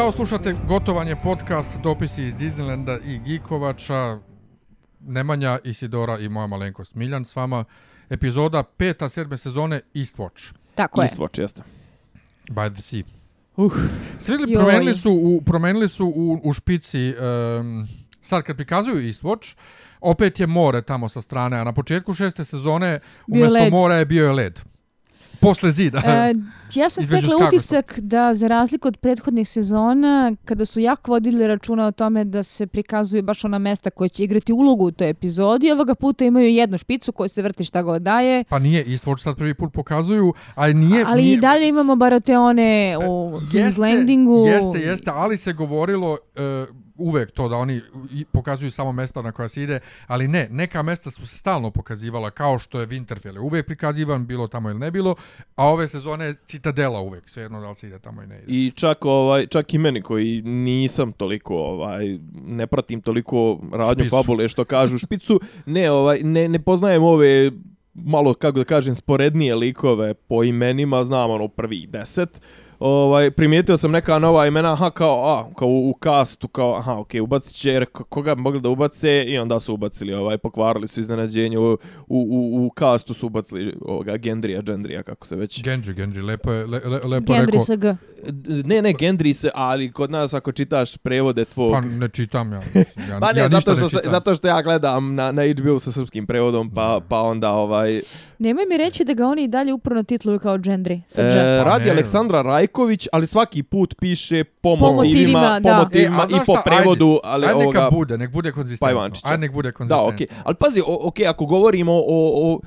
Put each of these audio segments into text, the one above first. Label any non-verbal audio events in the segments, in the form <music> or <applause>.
Ćao, slušate Gotovanje podcast, dopisi iz Disneylanda i Gikovača, Nemanja, Isidora i moja malenkost Miljan s vama. Epizoda peta sedme sezone Eastwatch. Tako je. Eastwatch, jeste. By the Sea. Uh. Svi promenili su u, promenili su u, u špici, um, sad kad prikazuju Eastwatch, opet je more tamo sa strane, a na početku šeste sezone umjesto mora je bio je led. Posle zida. E, ja sam <laughs> stekla utisak da za razliku od prethodnih sezona, kada su jako vodili računa o tome da se prikazuju baš ona mesta koje će igrati ulogu u toj epizodi, ovoga puta imaju jednu špicu koju se vrti šta god daje. Pa nije, Eastwatch sad prvi put pokazuju, ali nije... Ali nije, i dalje imamo bar te one u King's Landingu. Jeste, jeste, ali se govorilo... Uh, uvek to da oni pokazuju samo mesta na koja se ide, ali ne, neka mesta su se stalno pokazivala kao što je Winterfell, uvek prikazivan bilo tamo ili ne bilo, a ove sezone Citadela uvek, svejedno da li se ide tamo i ne ide. I čak ovaj čak i meni koji nisam toliko ovaj ne pratim toliko radnju špicu. fabule što kažu špicu, ne ovaj ne ne poznajem ove malo kako da kažem sporednije likove po imenima, znam ono prvih 10 ovaj, primijetio sam neka nova imena, aha, kao, a, kao u, u castu, kao, aha, okej, okay, ubacit će, jer koga bi mogli da ubace, i onda su ubacili, ovaj, pokvarili su iznenađenje, u, u, u, u castu su ubacili ovoga Gendrija, Gendrija, kako se već... Gendry, Gendry, lepo je, le, le, lepo Gendry rekao... Gendry Ne, ne, Gendry se, ali kod nas ako čitaš prevode tvog... Pa ne čitam ja. ja pa ne, ja zato, što, ne zato što ja gledam na, na HBO sa srpskim prevodom, pa, pa onda ovaj... Nemoj mi reći da ga oni i dalje uporno titluju kao Gendry. E, radi pa Aleksandra Rajković, ali svaki put piše po, po motivima, po motivima e, i po prevodu. Ajde, ali ajde ovoga, neka bude, nek bude konzistentno. Pa ajde nek bude konzistentno. Da, okej. Okay. Ali pazi, okej, okay, ako govorimo o, o,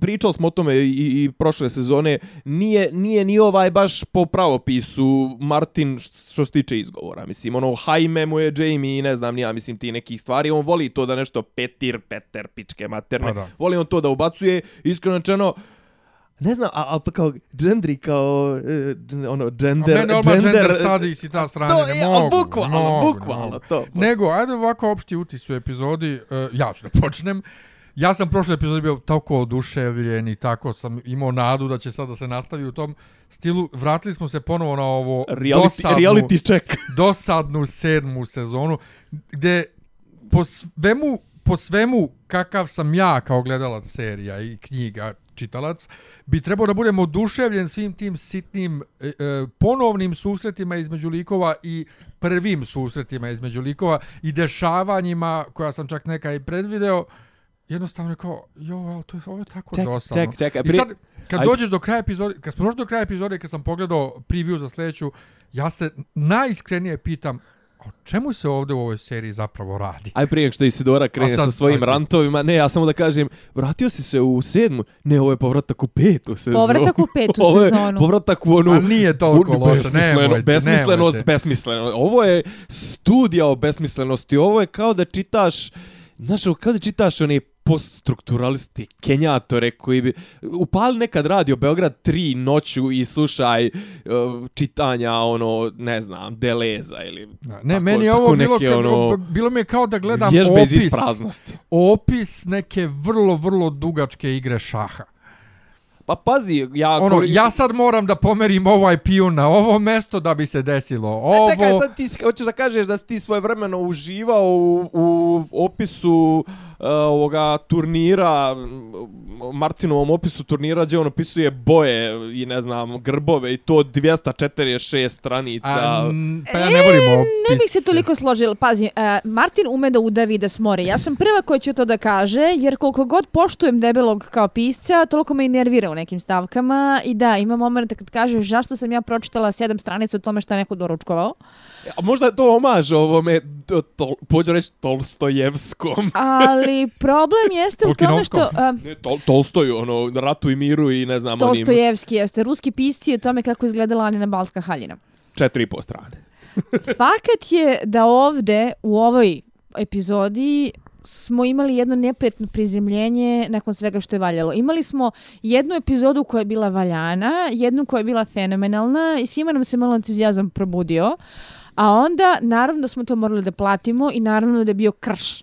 pričali smo o tome i, i prošle sezone, nije, nije ni ovaj baš po pravopisu Martin što se tiče izgovora. Mislim, ono, hajme mu je Jamie i ne znam, nija, mislim, ti nekih stvari. On voli to da nešto petir, peter, pičke materne. Pa voli on to da ubacuje. Iskreno čeno, Ne znam, a, a pa kao gendri, kao uh, ono, gender... A mene gender, gender studies i ta strana, to, ne mogu. Bukvalno, mogu, bukvalno, to. Nego, ajde ovako opšti utis u epizodi, uh, ja ću da počnem. Ja sam prošle epizode bio tako oduševljen i tako sam imao nadu da će sad da se nastavi u tom stilu. Vratili smo se ponovo na ovo reality, dosadnu, reality check. dosadnu sedmu sezonu, gde po svemu, po svemu kakav sam ja kao gledalac serija i knjiga, čitalac, bi trebao da budemo oduševljen svim tim sitnim e, e, ponovnim susretima između likova i prvim susretima između likova i dešavanjima koja sam čak neka i predvideo jednostavno je kao, jo, to je, ovo je tako ček, dosadno. Ček, ček, I sad, kad Ajde. dođeš do kraja epizode, kad smo došli do kraja epizode, kad sam pogledao preview za sljedeću, ja se najiskrenije pitam, o čemu se ovdje u ovoj seriji zapravo radi? Aj prije što Isidora krene sad, sa svojim ajde. rantovima, ne, ja samo da kažem, vratio si se u sedmu, ne, ovo je povratak u petu sezonu. Povratak u <laughs> petu ovo je sezonu. Povratak u onu... A nije toliko loše, nemojte, besmislenost, nemojte. besmisleno. Ovo je studija o besmislenosti, ovo je kao da čitaš, znaš, kao da čitaš oni poststrukturalisti, kenjatore koji bi upali nekad radio Beograd 3 noću i slušaj uh, čitanja ono ne znam Deleza ili ne tako, meni je ovo bilo neke, ono, bilo mi je kao da gledam opis opis neke vrlo vrlo dugačke igre šaha Pa pazi, ja... Ono, ja sad moram da pomerim ovaj pijun na ovo mesto da bi se desilo ovo. A čekaj, sad ti hoćeš da kažeš da si ti svoje vremeno uživao u, u opisu uh, ovoga turnira, Martinovom opisu turnira, gdje on opisuje boje i ne znam, grbove i to 246 stranica. A, pa ja ne volim e, opis. Ne bih se toliko složila. Pazi, uh, Martin ume da udavi da smore. Ja sam prva koja će to da kaže, jer koliko god poštujem debelog kao pisca, toliko me i nervira u nekim stavkama. I da, ima moment kad kaže zašto sam ja pročitala sedam stranica o tome što je neko doručkovao. A možda je to omaž ovome, to, to, pođu reći Tolstojevskom. <laughs> Ali problem jeste u tome što... Uh, ne, tol, Tolstoju, ono, Ratu i miru i ne znam... Tolstojevski onim... jeste, ruski pisci o tome kako izgledala Anina Balska haljina. Četiri i po strane. Fakat je da ovde, u ovoj epizodi, smo imali jedno neprijetno prizemljenje nakon svega što je valjalo. Imali smo jednu epizodu koja je bila valjana, jednu koja je bila fenomenalna i svima nam se malo entuzijazam probudio. A onda, naravno da smo to morali da platimo i naravno da je bio krš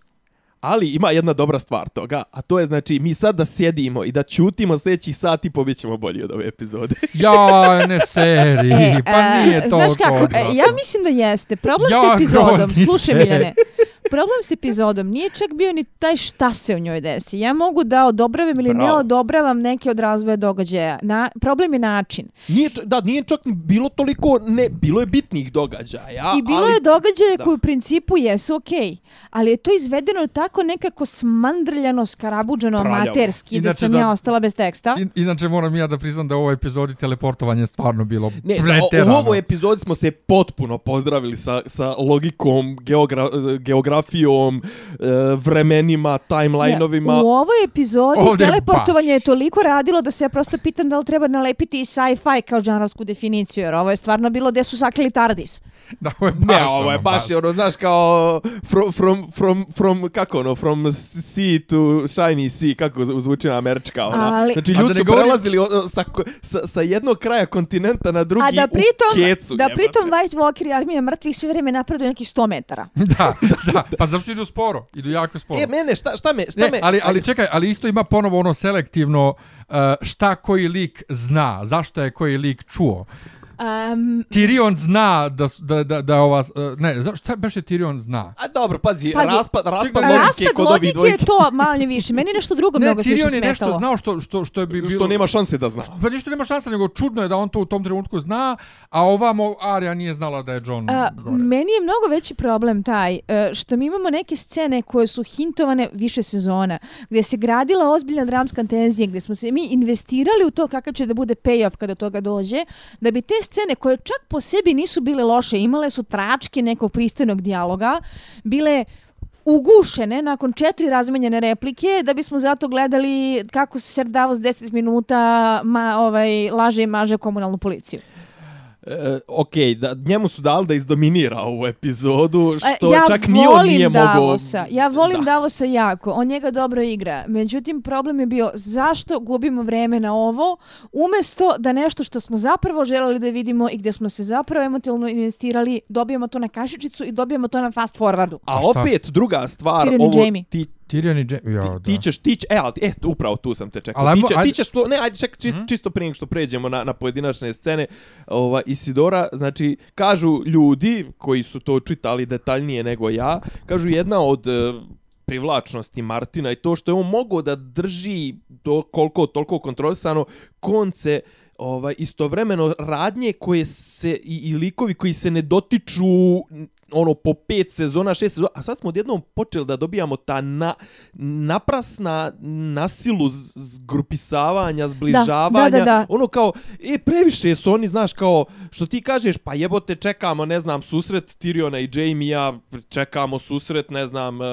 Ali ima jedna dobra stvar toga, a to je znači mi sad da sjedimo i da ćutimo sljedećih sati pobjećemo bolji od ove epizode. <laughs> Ja, ne seri, E, pa e, nije to Znaš kako, e, ja mislim da jeste. Problem Ja, s epizodom, slušaj. Miljane, <laughs> problem s epizodom nije čak bio ni taj šta se u njoj desi. Ja mogu da odobravam ili ne Bravo. odobravam neke od razvoja događaja. Na, problem je način. Nije, da, nije čak bilo toliko, ne, bilo je bitnih događaja. I bilo ali, je događaje da. koji u principu jesu okej, ali je to izvedeno tako nekako smandrljano, skarabuđano, Praljavo. amaterski, da Inače sam da- ja ostala bez teksta. In, inače moram ja da priznam da u ovoj epizodi teleportovanje stvarno bilo Ne, da, u preterano. ovoj epizodi smo se potpuno pozdravili sa, sa logikom, geogra, geografijom, e, vremenima, timelineovima. Ne, u ovoj epizodi Ovdje teleportovanje baš. je toliko radilo da se ja prosto pitam da li treba nalepiti sci-fi kao džanrovsku definiciju, jer ovo je stvarno bilo gdje su sakrili TARDIS. Da, ovo je baš Ne, ovo je ono, baš, ono, znaš, kao from, from, from, from, kako ono, from sea to shiny sea, kako zvuči na američka, ona. Ali- Znači, da ljudi su govorim- prelazili o- sa, sa, sa jednog kraja kontinenta na drugi A da u pritom, kecu. da pritom White Walker i armija mrtvih sve vrijeme napreduju nekih 100 metara. <laughs> Da, da, pa zašto idu sporo? Idu jako sporo. E, mene, šta, šta me, šta Ne, me... ali, ali čekaj, ali isto ima ponovo ono selektivno uh, šta koji lik zna, zašto je koji lik čuo. Um, Tyrion zna da, da, da, da ova... Uh, ne, šta beše Tyrion zna? A dobro, pazi, Pazi, raspad, raspad logike raspad kod ovih logike je dvojke. to manje više. Meni je nešto drugo Ne, mnogo se više Tyrion je nešto smetalo. znao što, što, što je bi bilo... Što nema šanse da zna. Pa ništa nema šansa, nego čudno je da on to u tom trenutku zna, a ovamo Arya nije znala da je John A, gore. meni je mnogo veći problem taj e, što mi imamo neke scene koje su hintovane više sezona, gdje se gradila ozbiljna dramska tenzija, gdje smo se mi investirali u to kakav će da bude payoff kada toga dođe, da bi te scene koje čak po sebi nisu bile loše, imale su tračke nekog pristojnog dijaloga, bile ugušene nakon četiri razmenjene replike da bismo zato gledali kako se Ser Davos 10 minuta ma, ovaj, laže i maže komunalnu policiju. E, ok, da, njemu su dali da izdominira ovu epizodu, E, što ja čak ni on volim nije mogao... Davosa. Ja volim Da. Davosa jako. On njega dobro igra. Međutim, problem je bio zašto gubimo vreme na ovo, umjesto da nešto što smo zapravo želeli da vidimo i gdje smo se zapravo emotivno investirali, dobijemo to na kašičicu i dobijemo to na fast forwardu. A A opet, druga stvar, Tyrion ovo, ti, Tyrion i Jaime, ja, ti, ti ćeš, ti će, e, ali, e, upravo tu sam te čekao. Ali Ti, će, ajde- ti ćeš to, ne, ajde, ček, čist, čisto prije nego što pređemo na, na pojedinačne scene, ova, Isidora, znači, kažu ljudi koji su to čitali detaljnije nego ja, kažu jedna od e, privlačnosti Martina i to što je on mogao da drži do koliko toliko kontrolisano konce ovaj istovremeno radnje koje se i, i likovi koji se ne dotiču ono po pet sezona, šest sezona, a sad smo odjednom počeli da dobijamo ta na, naprasna nasilu zgrupisavanja, zbližavanja, da, da. ono kao, e, previše su oni, znaš, kao, što ti kažeš, pa jebote, čekamo, ne znam, susret Tyriona i Jaime-a, čekamo susret, ne znam, eh,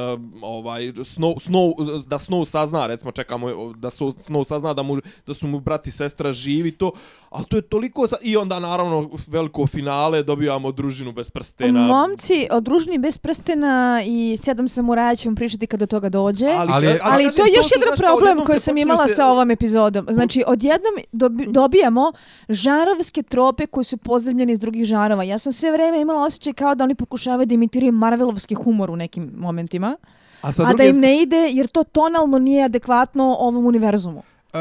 ovaj, Snow, Snow, da Snow sazna, recimo, čekamo da Snow, Snow sazna da, mu, da su mu brati i sestra živi to, ali to je toliko, i onda, naravno, veliko finale, dobijamo družinu bez prstena. Momci, o družini bez prstena i sedam samuraja ćemo pričati kad do toga dođe. Ali- Ali, kažem, to je još jedan problem koji sam imala se- sa ovom epizodom. Znači, odjednom dobi, dobijamo žarovske trope koji su pozemljeni iz drugih žarova. Ja sam sve vreme imala osjećaj kao da oni pokušavaju da imitiraju Marvelovski humor u nekim momentima, a sa a da druge im ne ide jer to tonalno nije adekvatno ovom univerzumu. Uh,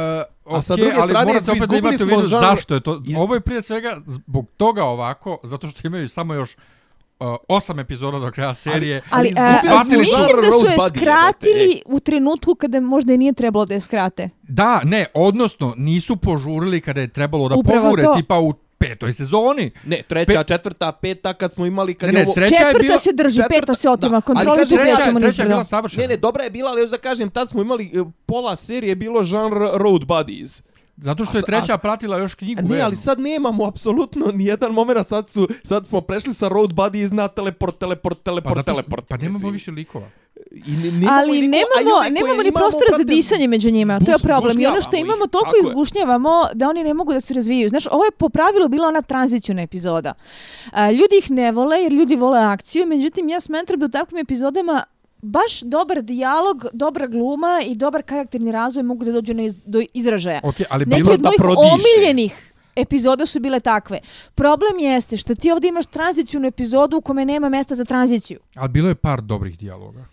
A sa druge ali strane, morate opet da imate u vidu žanr- zašto je to. iz- Ovo je prije svega zbog toga ovako, zato što imaju samo još uh, osam epizoda do kraja serije. Ali, izgubili a, smo mislim žanr da su je skratili u trenutku kada možda i nije trebalo da je skrate. Da, ne, odnosno nisu požurili kada je trebalo da Upravo požure, to. tipa u petoj sezoni. Ne, treća, četvrta, peta, kad smo imali, kad Ne, je ne, ovo... treća je Četvrta bila... se drži, četvrta- peta se otima, da, ali kontroli kažem, tu treća, krećemo treća je bila savršena. Ne, ne, dobra je bila, ali još da kažem, tad smo imali e, pola serije bilo žanr road buddies. Zato što je treća a- pratila još knjigu. Ne, ali sad nemamo apsolutno ni jedan moment, sad su sad smo prešli sa road buddies na teleport, teleport, pa, teleport, zato što, teleport. pa nemamo mislim. više likova. I ne, nemamo Ali i niko- a i nemamo, koje nemamo ni imamo, prostora za disanje među njima, to je bus- problem. I ono što imamo ih. toliko Tako je. izgušnjavamo da oni ne mogu da se razvijaju. Znaš, ovo je po pravilu bila ona tranzicijuna epizoda. A, ljudi ih ne vole jer ljudi vole akciju, međutim ja smatram da u takvim epizodama baš dobar dijalog, dobra gluma i dobar karakterni razvoj mogu da dođu iz, do izražaja. Ok, ali Neki bilo od da mojih prodiše. omiljenih epizoda su bile takve. Problem jeste što ti ovdje imaš tranzicijnu epizodu u kome nema mesta za tranziciju. Ali bilo je par dobrih dijaloga.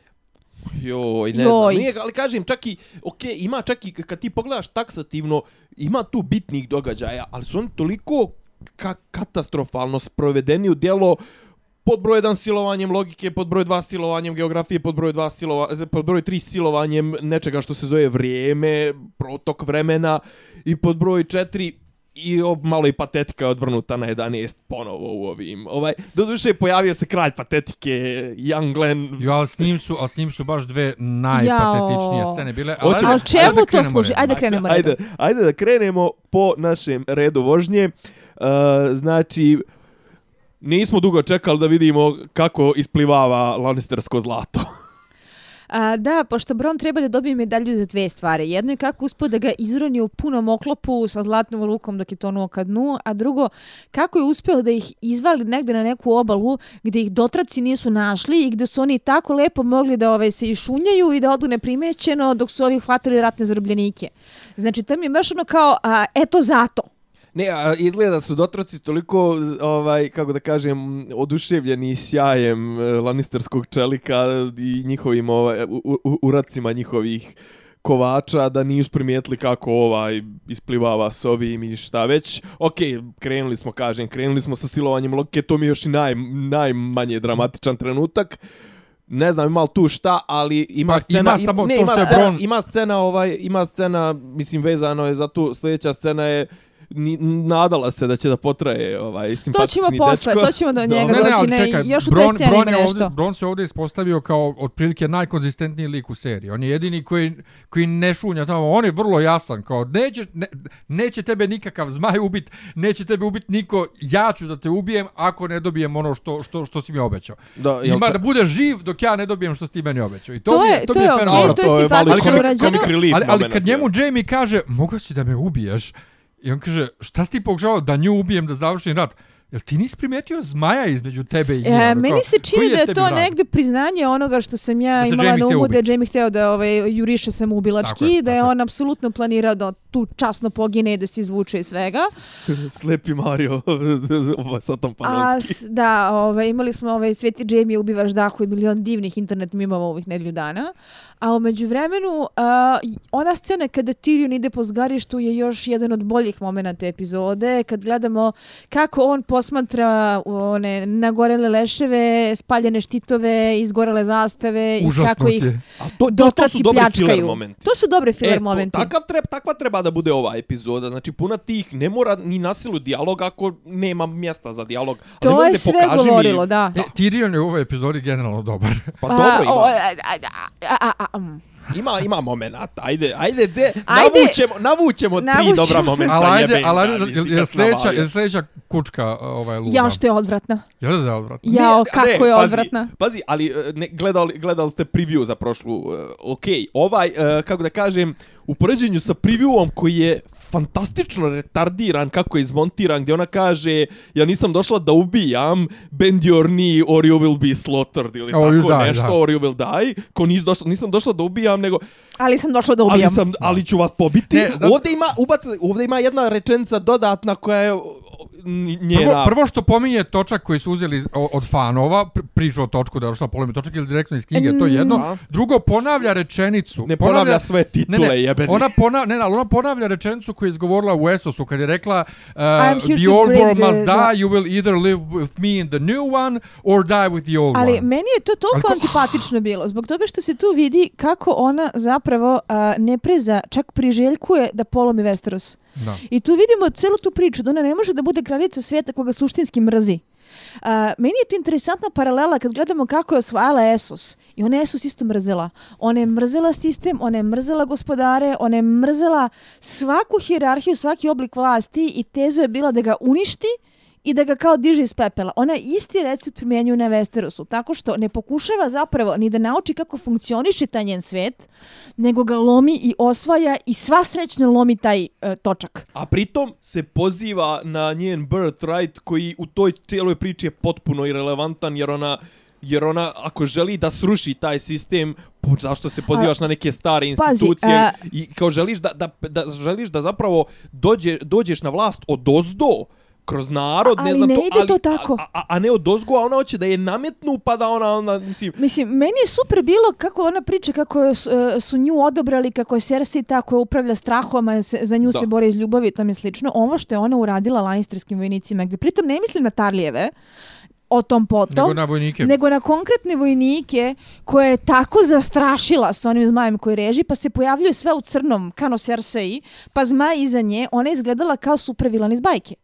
Joj, ne Joj. znam. Nije, ali kažem, čak i, ok, ima čak i kad ti pogledaš taksativno, ima tu bitnih događaja, ali su oni toliko ka katastrofalno sprovedeni u djelo pod broj 1 silovanjem logike, pod broj 2 silovanjem geografije, pod broj 2 silova, pod broj 3 silovanjem nečega što se zove vrijeme, protok vremena i pod broj 4 i o, malo i patetika je odvrnuta na 11 ponovo u ovim. Ovaj, doduše pojavio se kralj patetike, Young Glenn. Jo, ali s njim su, ali s njim su baš dve najpatetičnije Jao. scene bile. Ali čemu ajde da to služi? Ajde da krenemo redom. Ajde, ajde da krenemo po našem redu vožnje. Uh, znači, nismo dugo čekali da vidimo kako isplivava Lannistersko zlato. <laughs> A, da, pošto Bron treba da dobije medalju za dve stvari. Jedno je kako uspio da ga izroni u punom oklopu sa zlatnom rukom dok je tonuo ka dnu, a drugo, kako je uspio da ih izvali negde na neku obalu gdje ih dotraci nisu našli i gdje su oni tako lepo mogli da ovaj, se išunjaju i da odu neprimećeno dok su ovi hvatili ratne zarobljenike. Znači, to mi je baš ono kao, a, eto zato. Ne, a izgleda su dotroci toliko, ovaj, kako da kažem, oduševljeni sjajem eh, Lannisterskog čelika i njihovim ovaj, u, u, uracima njihovih kovača da nisu primijetili kako ovaj isplivava s ovim i šta već. Ok, krenuli smo, kažem, krenuli smo sa silovanjem logike, to mi je još i naj, najmanje dramatičan trenutak. Ne znam ima li tu šta, ali ima Pa, scena... ima samo ne, to ima što je scena, Bron- ima scena, ovaj, ima scena, mislim, vezano je za tu, sljedeća scena je ni, nadala se da će da potraje ovaj To simpatični ćemo posle, dečko. to ćemo do njega Ne, ne, doći. ali Ne, čekaj, još u toj Bron, sceni Bron, ima je nešto. ovdje, Bron se ovdje ispostavio kao otprilike najkonzistentniji lik u seriji. On je jedini koji, koji ne šunja tamo. On je vrlo jasan. Kao, neće, ne, neće tebe nikakav zmaj ubit, neće tebe ubit niko. Ja ću da te ubijem ako ne dobijem ono što, što, što si mi obećao. Da, Ima ta- da bude živ dok ja ne dobijem što si ti meni obećao. I to, To mi je- to, to je je okej, fenomenalno. to je simpatično urađeno. ali, ali moment, kad je. njemu Jamie kaže, mogao si da me ubiješ, i on kaže, šta si ti pokušao da nju ubijem da završim rat? Jel ti nisi primetio zmaja između tebe i nje? E, Ono, meni se čini da je to vrag? negde priznanje onoga što sam ja Da imala na umu da je. Jamie hteo da ovaj, juriše samoubilački, Tako je, da je. on apsolutno planirao da tu časno pogine i da se izvuče iz svega. <laughs> Slepi Mario <laughs> ovaj Satan A, Panovski. s- da, ovaj, imali smo ovaj, Sveti Jamie ubivaš dahu i milion divnih internet mimova ovih nedelju dana. A umeđu vremenu, a, ona scena kada Tyrion ide po zgarištu je još jedan od boljih momenata epizode. Kad gledamo kako on posmatra one nagorele leševe, spaljene štitove, izgorele zastave i Užasno kako ti ih je. A to, to, to su dobri filler momenti. To su dobre filler E, to- momenti. takav treba, takva treba da bude ova epizoda. Znači, puna tih, ne mora ni nasilu dijalog ako nema mjesta za dijalog. Ali To je se, sve pokaži mi- govorilo, da. E, Tyrion je u ovoj epizodi generalno dobar. <laughs> Pa A, dobro ima. o, a, a, a, a, a, mm. Ima, ima momenata. Ajde, ajde, de, Ajde. navućemo, navućemo tri Navućemo. dobra momenta. ali ajde, ali ajde, je, sljedeća, je sljedeća kučka ovaj, luda? Jao što je odvratna. Jel da je odvratno? Jao, Ne, kako ne, je pazi, odvratna. Pazi, ali e, ne, gledali, gledali ste preview za prošlu. Uh, ok, ovaj, uh, kako da kažem, u poređenju sa previewom koji je fantastično retardiran kako je izmontiran gdje ona kaže ja nisam došla da ubijam bend your knee or you will be slaughtered ili Or you tako die, nešto da. or you will die ko nis došla, nisam došla da ubijam nego Ali sam došla da ali, ubijam. sam, ali ću vas pobiti Ne, da- ovdje ima ubac, ovdje ima jedna rečenica dodatna koja je njena Prvo, prvo što pominje točak koji su uzeli od fanova, pr- priču o točku da je došla polemi točak ili direktno iz knjige, to je jedno. Da. Drugo, ponavlja rečenicu. ne ponavlja sve titule Ne, ne, jebeni ona, pona, ne, ne, ali ona ponavlja rečenicu koju je izgovorila u Esosu kad je rekla uh, The old world the- must die, you will either live with me in the new one or die with the old Ali one. meni je to toliko Ali ko- antipatično bilo, zbog toga što se tu vidi kako ona zapravo a, ne preza, čak priželjkuje da polomi Westeros. Da. I tu vidimo celu tu priču, da ona ne može da bude kraljica svijeta koga suštinski mrzi. A, meni je to interesantna paralela kad gledamo kako je osvajala Esus. I ona je Esus isto mrzela. Ona je mrzela sistem, ona je mrzela gospodare, ona je mrzela svaku hirarhiju, svaki oblik vlasti i teza je bila da ga uništi i da ga kao diže iz pepela. Ona isti recept primjenjuje na Westerosu, tako što ne pokušava zapravo ni da nauči kako funkcioniše taj njen svet, nego ga lomi i osvaja i sva srećna lomi taj e, točak. A pritom se poziva na njen birthright koji u toj cijeloj priči je potpuno irelevantan jer ona jer ona ako želi da sruši taj sistem zašto se pozivaš na neke stare institucije a- i kao želiš da, da, da želiš da zapravo dođe, dođeš na vlast od ozdo kroz narod, ne znam ne to, ide ali, to tako. A, a, a ne od ozgo, a ona hoće da je nametnu, pa da ona, ona mislim, Mislim, meni je super bilo kako ona priča, kako je, s- e, su nju odobrali, kako je Cersei ta koja upravlja strahom, a se, za nju Da. se bori iz ljubavi i tome slično. Ovo što je ona uradila Lannisterskim vojnicima, gdje pritom ne mislim na Tarlijeve, o tom potom, Nego na vojnike. nego na konkretne vojnike koje je tako zastrašila sa onim zmajem koji reži, pa se pojavljuje sve u crnom, kano Cersei, pa zmaj iza nje, ona je izgledala kao super vilan iz bajke.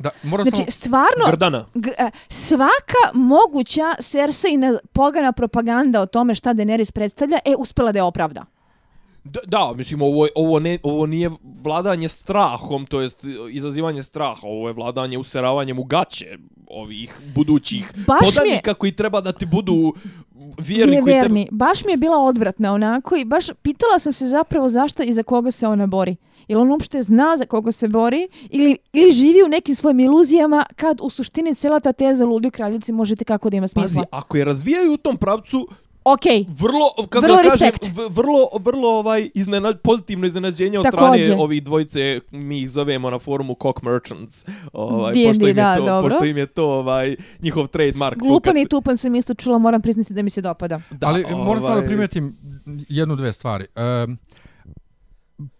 Da, moram Znači, samo... stvarno, Grdana. G- e, svaka moguća Cersei pogana propaganda o tome šta Daenerys predstavlja, e, uspela da je opravda. Da, da, mislim, ovo, ovo, ne, ovo nije vladanje strahom, to jest izazivanje straha, ovo je vladanje useravanjem u gaće ovih budućih Baš mi je- podanika koji treba da ti budu vjerni. Nije koji treba-. Baš mi je bila odvratna onako i baš pitala sam se zapravo zašto i za koga se ona bori. Jel on uopšte zna za koga se bori ili, ili živi u nekim svojim iluzijama kad u suštini cijela ta teza ludi kraljici možete kako da ima Pazi, smisla. ako je razvijaju u tom pravcu, Okej, vrlo, kako Vrlo da kažem, vrlo, vrlo ovaj iznenad, pozitivno iznenađenje od Takođe. strane ovih dvojice, mi ih zovemo na forumu Cock Merchants, ovaj, D&D, pošto, im je da, to, dobro. pošto im je to ovaj, njihov trademark. tu glupan kad i tupan sam isto čula, moram priznati da mi se dopada. Da, Ali moram samo da ovaj, primetim jednu, dve stvari. Um,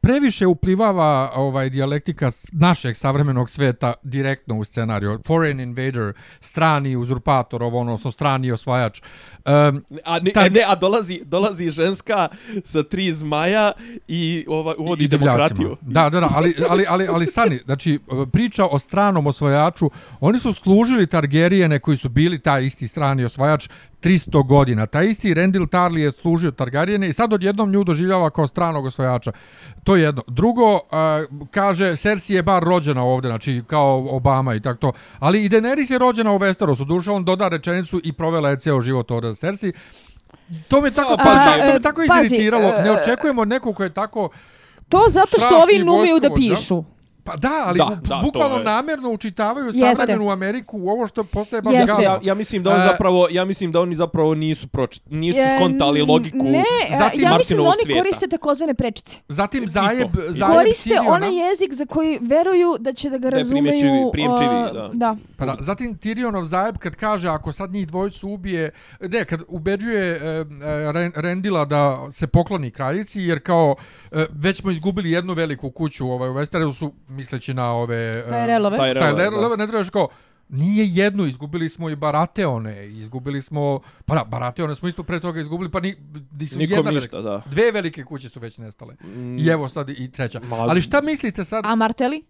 previše uplivava ovaj dijalektika našeg savremenog sveta direktno u scenariju. Foreign invader, strani uzurpator, ovo ono, strani osvajač. Um, A ne, Taj- ne, a dolazi, dolazi ženska sa tri zmaja i ova, uvodi i demokratiju. Da, da, da, ali, ali, ali, ali Sani, znači, priča o stranom osvajaču, oni su služili Targaryene koji su bili taj isti strani osvajač 300 godina. Taj isti Rendil Tarly je služio Targaryene i sad odjednom nju doživljava kao stranog osvajača. To je jedno. Drugo, a, kaže, Cersei je bar rođena ovde, znači kao Obama i tako to. Ali i Daenerys je rođena u Westerosu. Duša, on doda rečenicu i provela je ceo život za Cersei. To me tako, A, pazi, to e, me tako iziritiralo. e, Ne očekujemo nekog ko je tako To zato što ovi ne umeju da pišu. Pa da, ali Da, da, da, bukvalno je- namjerno učitavaju savremenu Ameriku u ovo što postaje baš Jeste. Ja, ja mislim da on E, zapravo, ja mislim da oni zapravo nisu proč, nisu E, skontali logiku. Ne, Zatim ja mislim da oni svijeta. koriste takozvane prečice. Zatim. Zajeb, Zajeb Koriste Tyriona, onaj jezik za koji veruju da će da ga Da je razumeju. primjećivi- primjećivi, a, da. da. Pa da, zatim Tyrionov Zajeb kad kaže ako sad njih dvojicu ubije, ne, kad ubeđuje e, e, Ren- Rendila da se pokloni kraljici, jer kao e, već smo izgubili jednu veliku kuću ovaj, u Westerosu, misleći na ove... e. Tyrellove, Tyrellove, ne trebaš kao, nije jednu, izgubili smo i Barateone, izgubili smo, pa da, Barateone smo isto pre toga izgubili, pa ni, nisu Nikom jedna ništa, velika. da. Dve velike kuće su već nestale. Mm, I evo sad i treća. Ma- Ali šta mislite sad? A Marteli?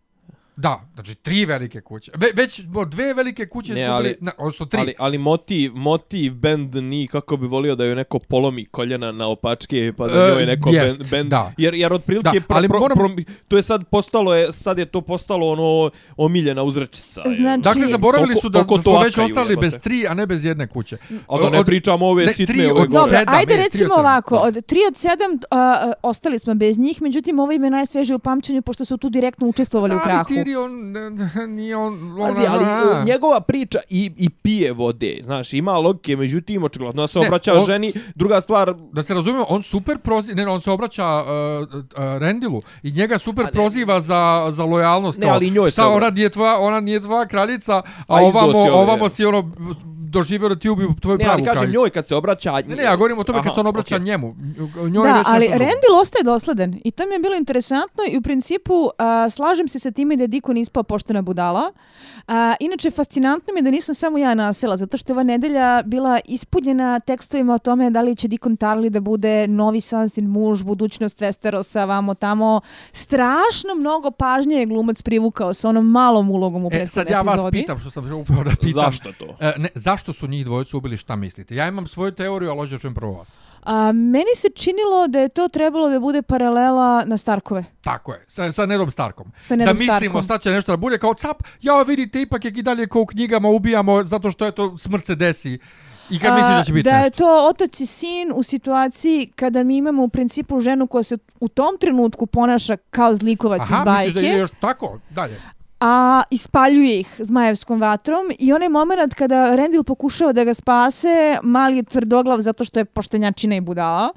Da, znači tri velike kuće. Ve, već smo dve velike kuće Ne, izgubili, ali- na, odnosno tri. Ali, ali motiv, motiv bend ni kako bi volio da joj neko polomi koljena na opačke pa da E, njoj neko jest, bend, bend da. jer jer otprilike Da, ali pro, moram- pro, to je sad postalo je sad je to postalo ono omiljena uzrečica. Znači- Dakle, zaboravili su da, oko da smo već ostali bez tri, a ne bez jedne kuće. A da ne Od- pričamo ove ne, sitne tri ove od. Dobro, sedam, ajde ne, tri recimo sedam. ovako, od 3 od 7 uh, ostali smo bez njih, međutim ovo im je najsveže u pamćenju pošto su tu direktno učestvovali u krahu. Tyrion, ne, nije on... Pazi, ali a. e, njegova priča i, i pije vode, znaš, ima logike, međutim, očigledno se Ne, obraća on- ženi. Druga stvar, Da se razumijemo, on super proziva, ne, ne, on se obraća uh, uh, Rendilu i njega super ne. proziva za, za lojalnost. Ne, kao, ali njoj Šta, ona nije tvoja, ona nije tvoja kraljica, a, A ovamo, ovamo si ono doživio da ti ubiju tvoju ne, pravu ali kažem njoj kad se obraća... Ne, ne, ja govorim o tome Aha, kad se on obraća okej. njemu. Njoj Da, ali. Rendil ostaje dosledan i to mi je bilo interesantno i u principu a, slažem se sa time da je Dikon ispao poštena budala. A, inače, fascinantno mi je da nisam samo ja nasela, zato što je ova nedelja bila ispunjena tekstovima o tome da li će Dikon Tarly da bude novi Sansin muž, budućnost Westerosa, vamo tamo. Strašno mnogo pažnje je glumac privukao sa onom malom ulogom u E, prethodnoj sad ja vas epizodi. pitam, što sam upravo da pitam. Zašto to? E, ne, zašto su njih dvojicu ubili, šta mislite? Ja imam svoju teoriju, ali hoću da čujem prvo vas. A, meni se činilo da je to trebalo da bude paralela na Starkove. Tako je, sa, sa Nedom Starkom. Sa Nedom da mislimo Starkom. šta će nešto da bude kao cap, ja vidite ipak je i dalje kao u knjigama ubijamo zato što je to smrt se desi. I kad misliš da će biti da je nešto? to otac i sin u situaciji kada mi imamo u principu ženu koja se u tom trenutku ponaša kao zlikovac iz Aha, misliš da bajke, je još tako? Dalje a ispaljuje ih zmajevskom vatrom i onaj moment kada Rendil pokušava da ga spase, mali je tvrdoglav zato što je poštenjačina i budala.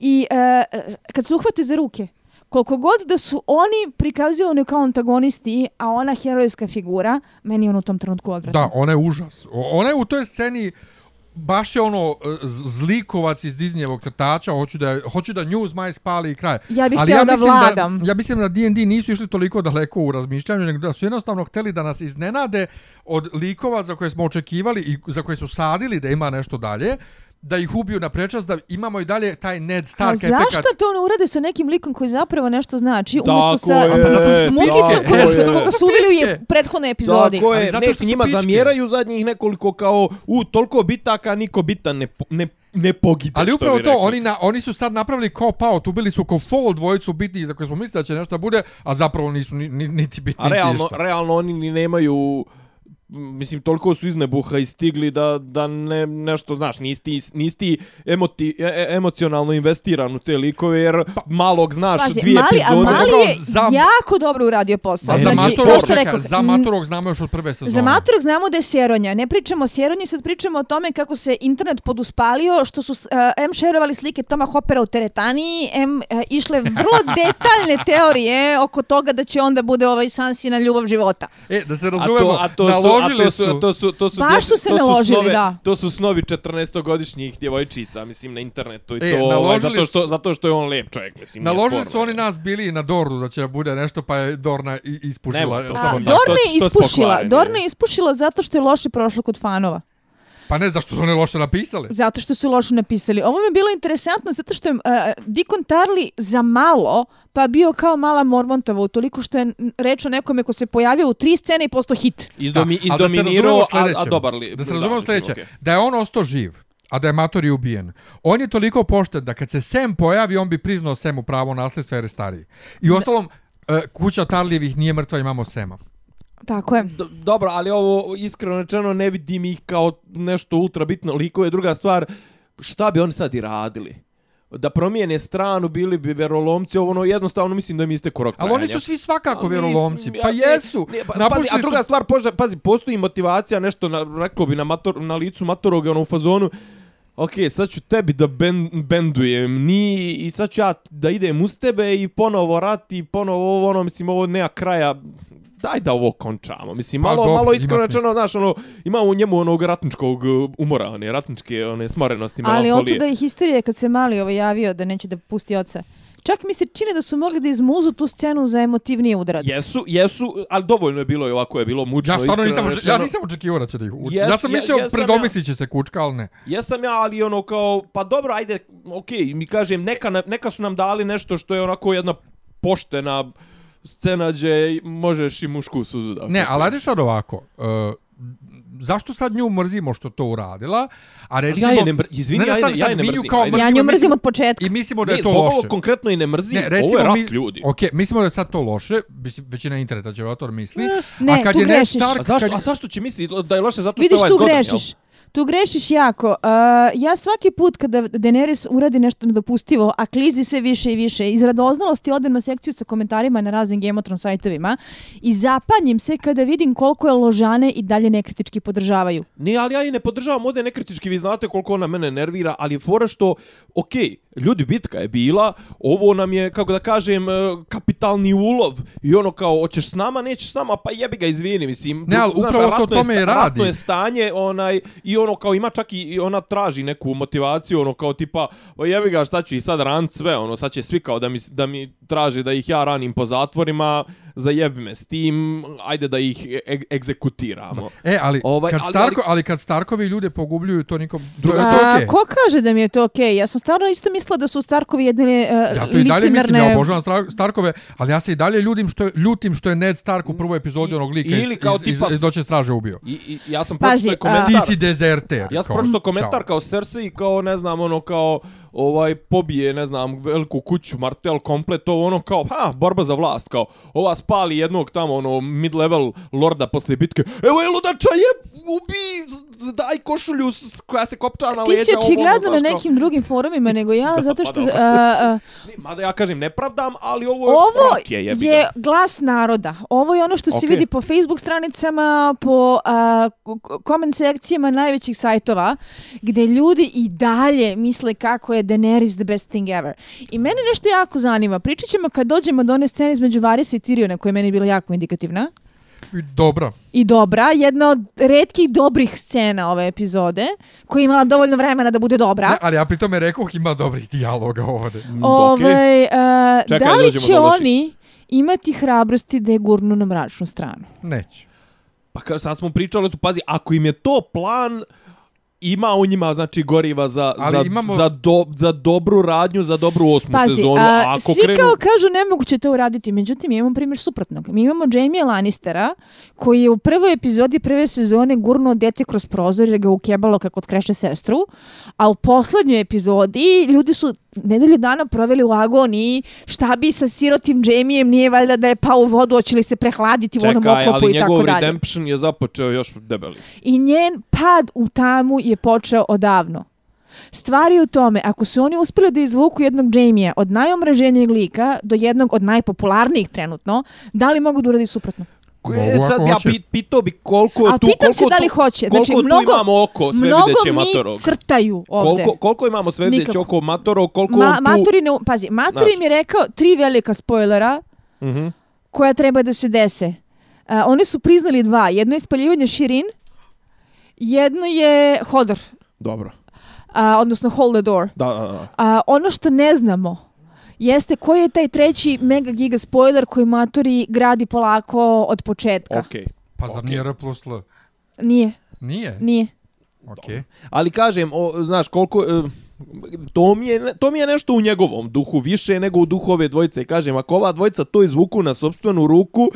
I e, e, kad se uhvate za ruke, koliko god da su oni prikazivani kao antagonisti, a ona herojska figura, meni je on u tom trenutku odvratno. Da, ona je užas. Ona je u toj sceni baš je ono e, zlikovac iz Disneyevog crtača, hoću da, hoću da News Maj spali i kraj. Ja bih htjela da mislim vladam. ja mislim da D&D nisu išli toliko daleko u razmišljanju, nego da su jednostavno hteli da nas iznenade od likova za koje smo očekivali i za koje su sadili da ima nešto dalje, da ih ubiju na prečas, da imamo i dalje taj Ned A Stark zašto efekat. to ne urade sa nekim likom koji zapravo nešto znači, umjesto sa je, pa zato što su mukicom pičke. koga su, koga su uveli u pičke. prethodnoj epizodi. Tako je, zato što njima pičke. zamjeraju zadnjih nekoliko kao, u, toliko bitaka, niko bitan ne, ne, ne pogide, Ali upravo to, rekli. oni, na, oni su sad napravili cop out, ubili su ko fall dvojicu bitnih za koje smo mislili da će nešto bude, a zapravo nisu ni, ni, niti bitni A realno, ništa. realno oni ni nemaju mislim toliko su iz nebuha i stigli da da ne nešto znaš nisi nisi emoti, e, e, emocionalno investiran u te likove jer malog znaš Pazi, dvije mali, a epizode mali Dobro, je za- jako dobro uradio posao. A za Znači, Matorog, kao što rekao, za Matorog znamo još od prve sezone. Za Matorog znamo da je Sjeronja. Ne pričamo o Sjeronji, sad pričamo o tome kako se internet poduspalio, što su uh, M šerovali slike Toma Hoppera u teretaniji, M uh, išle vrlo <laughs> detaljne teorije oko toga da će onda bude ovaj Sansina ljubav života. E, da se A razumemo, to, a to su, to su, to su, to su, Baš su se to naložili, snovi, da. To su snovi 14-godišnjih djevojčica, mislim, na internetu. I E, to, ovaj, naložili zato, što, su- zato što je on lep čovjek, mislim. Naložili su oni nas bili na Dornu da će da bude nešto, pa je Dorna ispušila. Nema to. A, samo da, tako. Dorna je su ispušila. Dorna je ispušila zato što je loše prošlo kod fanova. Pa ne, zašto su one loše napisale? Zato što su loše napisali. Ovo mi je bilo interesantno zato što je uh, Dikon Tarli za malo pa bio kao mala Mormontova utoliko što je reč o nekome ko se pojavio u tri scene i posto hit. Izdomi, Da, da izdominirao, a, a dobar li. Da se razumemo mislim, sljedeće. okej. Da je on ostao živ, a da je Matori ubijen. On je toliko pošten da kad se Sam pojavi, on bi priznao Samu pravo nasljedstva jer je stariji. I ostalom, e, kuća Tarlijevih nije mrtva, imamo Sema. Tako je. Do- dobro, ali ovo iskreno rečeno ne vidim ih kao nešto ultra bitno likove. Druga stvar, šta bi oni sad i radili? Da promijene stranu, bili bi verolomci, ovo ono jednostavno mislim da mi ste korok Ali oni su svi svakako Ali mislim, Pa ja- jesu. Ne, pa, pazi, a druga su- stvar, poža, pazi, postoji motivacija, nešto, na, rekao bi na, mator, na licu matoroga, ono, u fazonu, ok, sad ću tebi da ben, bendujem, ni, i sad ću ja da idem uz tebe i ponovo rat i ponovo ovo, ono, mislim, ovo nema kraja, daj da ovo končamo. Mislim, Pa malo, dobro, malo iskreno rečeno, znaš, ono, ima u njemu onog ratničkog uh, umora, one ratničke, one smorenosti, Ali melankolije. otuda je histerija kad se mali ovo javio da neće da pusti oca. Čak mi se čini da su mogli da izmuzu tu scenu za emotivniji udarac. Jesu, jesu, ali dovoljno je bilo i ovako je bilo mučno. Ja stvarno nisam, oče- ja rečeno. nisam očekivao da će da ih uči. Jes- ja sam mislio, ja. predomislit će se kučka, ali ne. Jesam ja, ali ono kao, pa dobro, ajde, okej, mi kažem, neka, neka su nam dali nešto što je onako jedna poštena scena gdje možeš i mušku suzu da Ne, ali ajde sad ovako. Uh, zašto sad nju mrzimo što to uradila? A recimo... ja je ne mr- izvini, Ne, ne, ja je stani, ne- ja je ne mi mrzim, kao ajde. Ja mrzimo, nju mrzim od početka. I mislimo da Ne, je to zbog loše. ovog konkretno i ne mrzim, Ne, ovo recimo je rat mi, ljudi. Ok, mislimo da je sad to loše, većina interneta će to misli. Ne, a kad tu je grešiš. Stark, A zašto, kad a je- zašto će misliti da je loše zato što je Vidiš, ovaj tu zgodan, grešiš. jel? Tu grešiš jako. Uh, ja svaki put kada Daenerys uradi nešto nedopustivo, a klizi sve više i više, iz radoznalosti odem na sekciju sa komentarima na raznim Game of Thrones sajtovima i zapanjim se kada vidim koliko je ložane i dalje nekritički podržavaju. Ne, ali ja i ne podržavam ovdje nekritički, vi znate koliko ona mene nervira, ali je fora što, ok, ljudi, bitka je bila, ovo nam je, kako da kažem, e, kapitalni ulov i ono kao, hoćeš s nama, nećeš s nama, pa jebi ga, izvini, mislim. Ne, ali Znaš, upravo se o je tome i radi. Ratno je stanje, onaj, i ono kao, ima čak i, i ona traži neku motivaciju, ono kao tipa, o jebi ga, šta ću i sad ranit sve, ono, sad će svi kao da mi, da mi traži da ih ja ranim po zatvorima, zajebi me s tim, ajde da ih e egzekutiramo. E, ali, Ovaj, kad ali- Starko, ali kad Starkovi ljude pogubljuju, to nikom... To, to je A, okej. Ko kaže da mi je to okej? Ja sam stvarno isto mislila da su Starkovi jedne uh, Ja to i dalje mislim, licemerne... ja obožavam Star- Starkove, ali ja se i dalje ljutim što je, ljutim što je Ned Stark u prvoj epizodi I- onog lika ili iz, kao iz, iz, tipa iz s- Doće straže ubio. I, i ja sam Pazi, pročitao a- komentar. Ti si dezerter. Ja sam kao, pročitao komentar kao Cersei, kao ne znam, ono kao ovaj pobije, ne znam, veliku kuću, martel komplet, to ono kao, ha, borba za vlast, kao, ova spali jednog tamo, ono, mid-level lorda posle bitke, evo je ludača, je, ubi, daj košulju koja se kopča na Ti leđa. si ovo, očigledno na nekim drugim forumima nego ja, <laughs> Da, zato pa što... dobro. a, a, Ne, Mada ja kažem, ne pravdam, ali ovo je Ovo je, je glas naroda. Ovo je ono što se Okej. vidi po Facebook stranicama, po a, k- comment sekcijama najvećih sajtova, gde ljudi i dalje misle kako je Daenerys the best thing ever. I mene nešto jako zanima. Pričat ćemo kad dođemo do one scene između Varisa i Tyriona, koja je meni bila jako indikativna. I Dobra. I dobra, jedna od redkih dobrih scena ove epizode, koja je imala dovoljno vremena da bude dobra. Ne, ali ja pri tome rekao ima dobrih dijaloga ovde. Mm, Ove, okej. e, Čekaj, da li će oni imati hrabrosti da je gurnu na mračnu stranu? Neće. Pa kao sad smo pričali tu, pazi, ako im je to plan, ima u njima znači goriva za, Ali za, imamo- za, do, za dobru radnju, za dobru osmu Pazi, sezonu. a, ako svi krenu... kao kažu nemoguće to uraditi, međutim mi imamo primjer suprotnog. Mi imamo Jamie Lannistera koji je u prvoj epizodi prve sezone gurnuo dete kroz prozor jer ga ukebalo kako otkreše sestru, a u poslednjoj epizodi ljudi su nedelju dana proveli u agoniji šta bi sa sirotim Jamijem nije valjda da je pao u vodu, hoće li se prehladiti u onom Čekaj, oklopu ali i tako njegov dalje. redemption je započeo još debeli. I njen pad u tamu je počeo odavno. Stvari u tome, ako su oni uspeli da izvuku jednog Jamie od najomraženijeg lika do jednog od najpopularnijih trenutno, da li mogu da uradi suprotno? Mogu E, ako sad ja hoće. pi- pitao bi koliko Ali tu, pitam koliko se da li tu, hoće. Koliko Znači, tu mnogo, imamo oko sve mnogo videće mi matorog? crtaju ovde. Koliko, koliko imamo sve videće Nikako. oko matorog, koliko Ma, tu... Maturi ne, pazi, Maturi Znaš. mi je rekao tri velika spoilera Mhm. koja treba da se dese. A, oni su priznali dva. Jedno je spaljivanje Širin, jedno je Hodor, Dobro. a, odnosno Hold the Door. Da, da, da. A, ono što ne znamo jeste koji je taj treći mega giga spoiler koji Maturi gradi polako od početka. Okej. Pa zar Okej. nije R plus L? Nije, Nije? nije. Okej. Ali kažem, o, znaš, koliko... e, to mi, je, to mi je nešto u njegovom duhu, više nego u duhu ove dvojice. Kažem, ako ova dvojica to izvuku na sobstvenu ruku,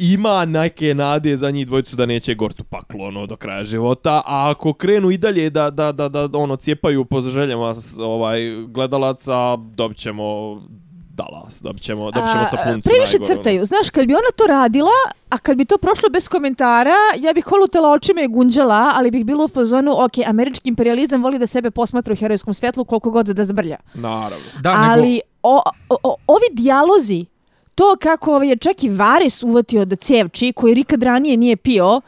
ima neke nade za njih dvojicu da neće gortu paklu ono do kraja života, a ako krenu i dalje da, da, da, da ono cijepaju po željama ovaj gledalaca, dobit ćemo Dallas, dobit ćemo, dobit ćemo A, sa puncu Previše najgore, ono. crtaju. Znaš, kad bi ona to radila, a kad bi to prošlo bez komentara, ja bih holutala očima i gunđala, ali bih bilo u fazonu, ok, američki imperializam voli da sebe posmatra u herojskom svjetlu koliko god da zbrlja. Naravno. Da, ali nego... o, o, o, ovi dijalozi, to kako ovaj je čak i Varis uvatio da cevči, koji nikad ranije nije pio,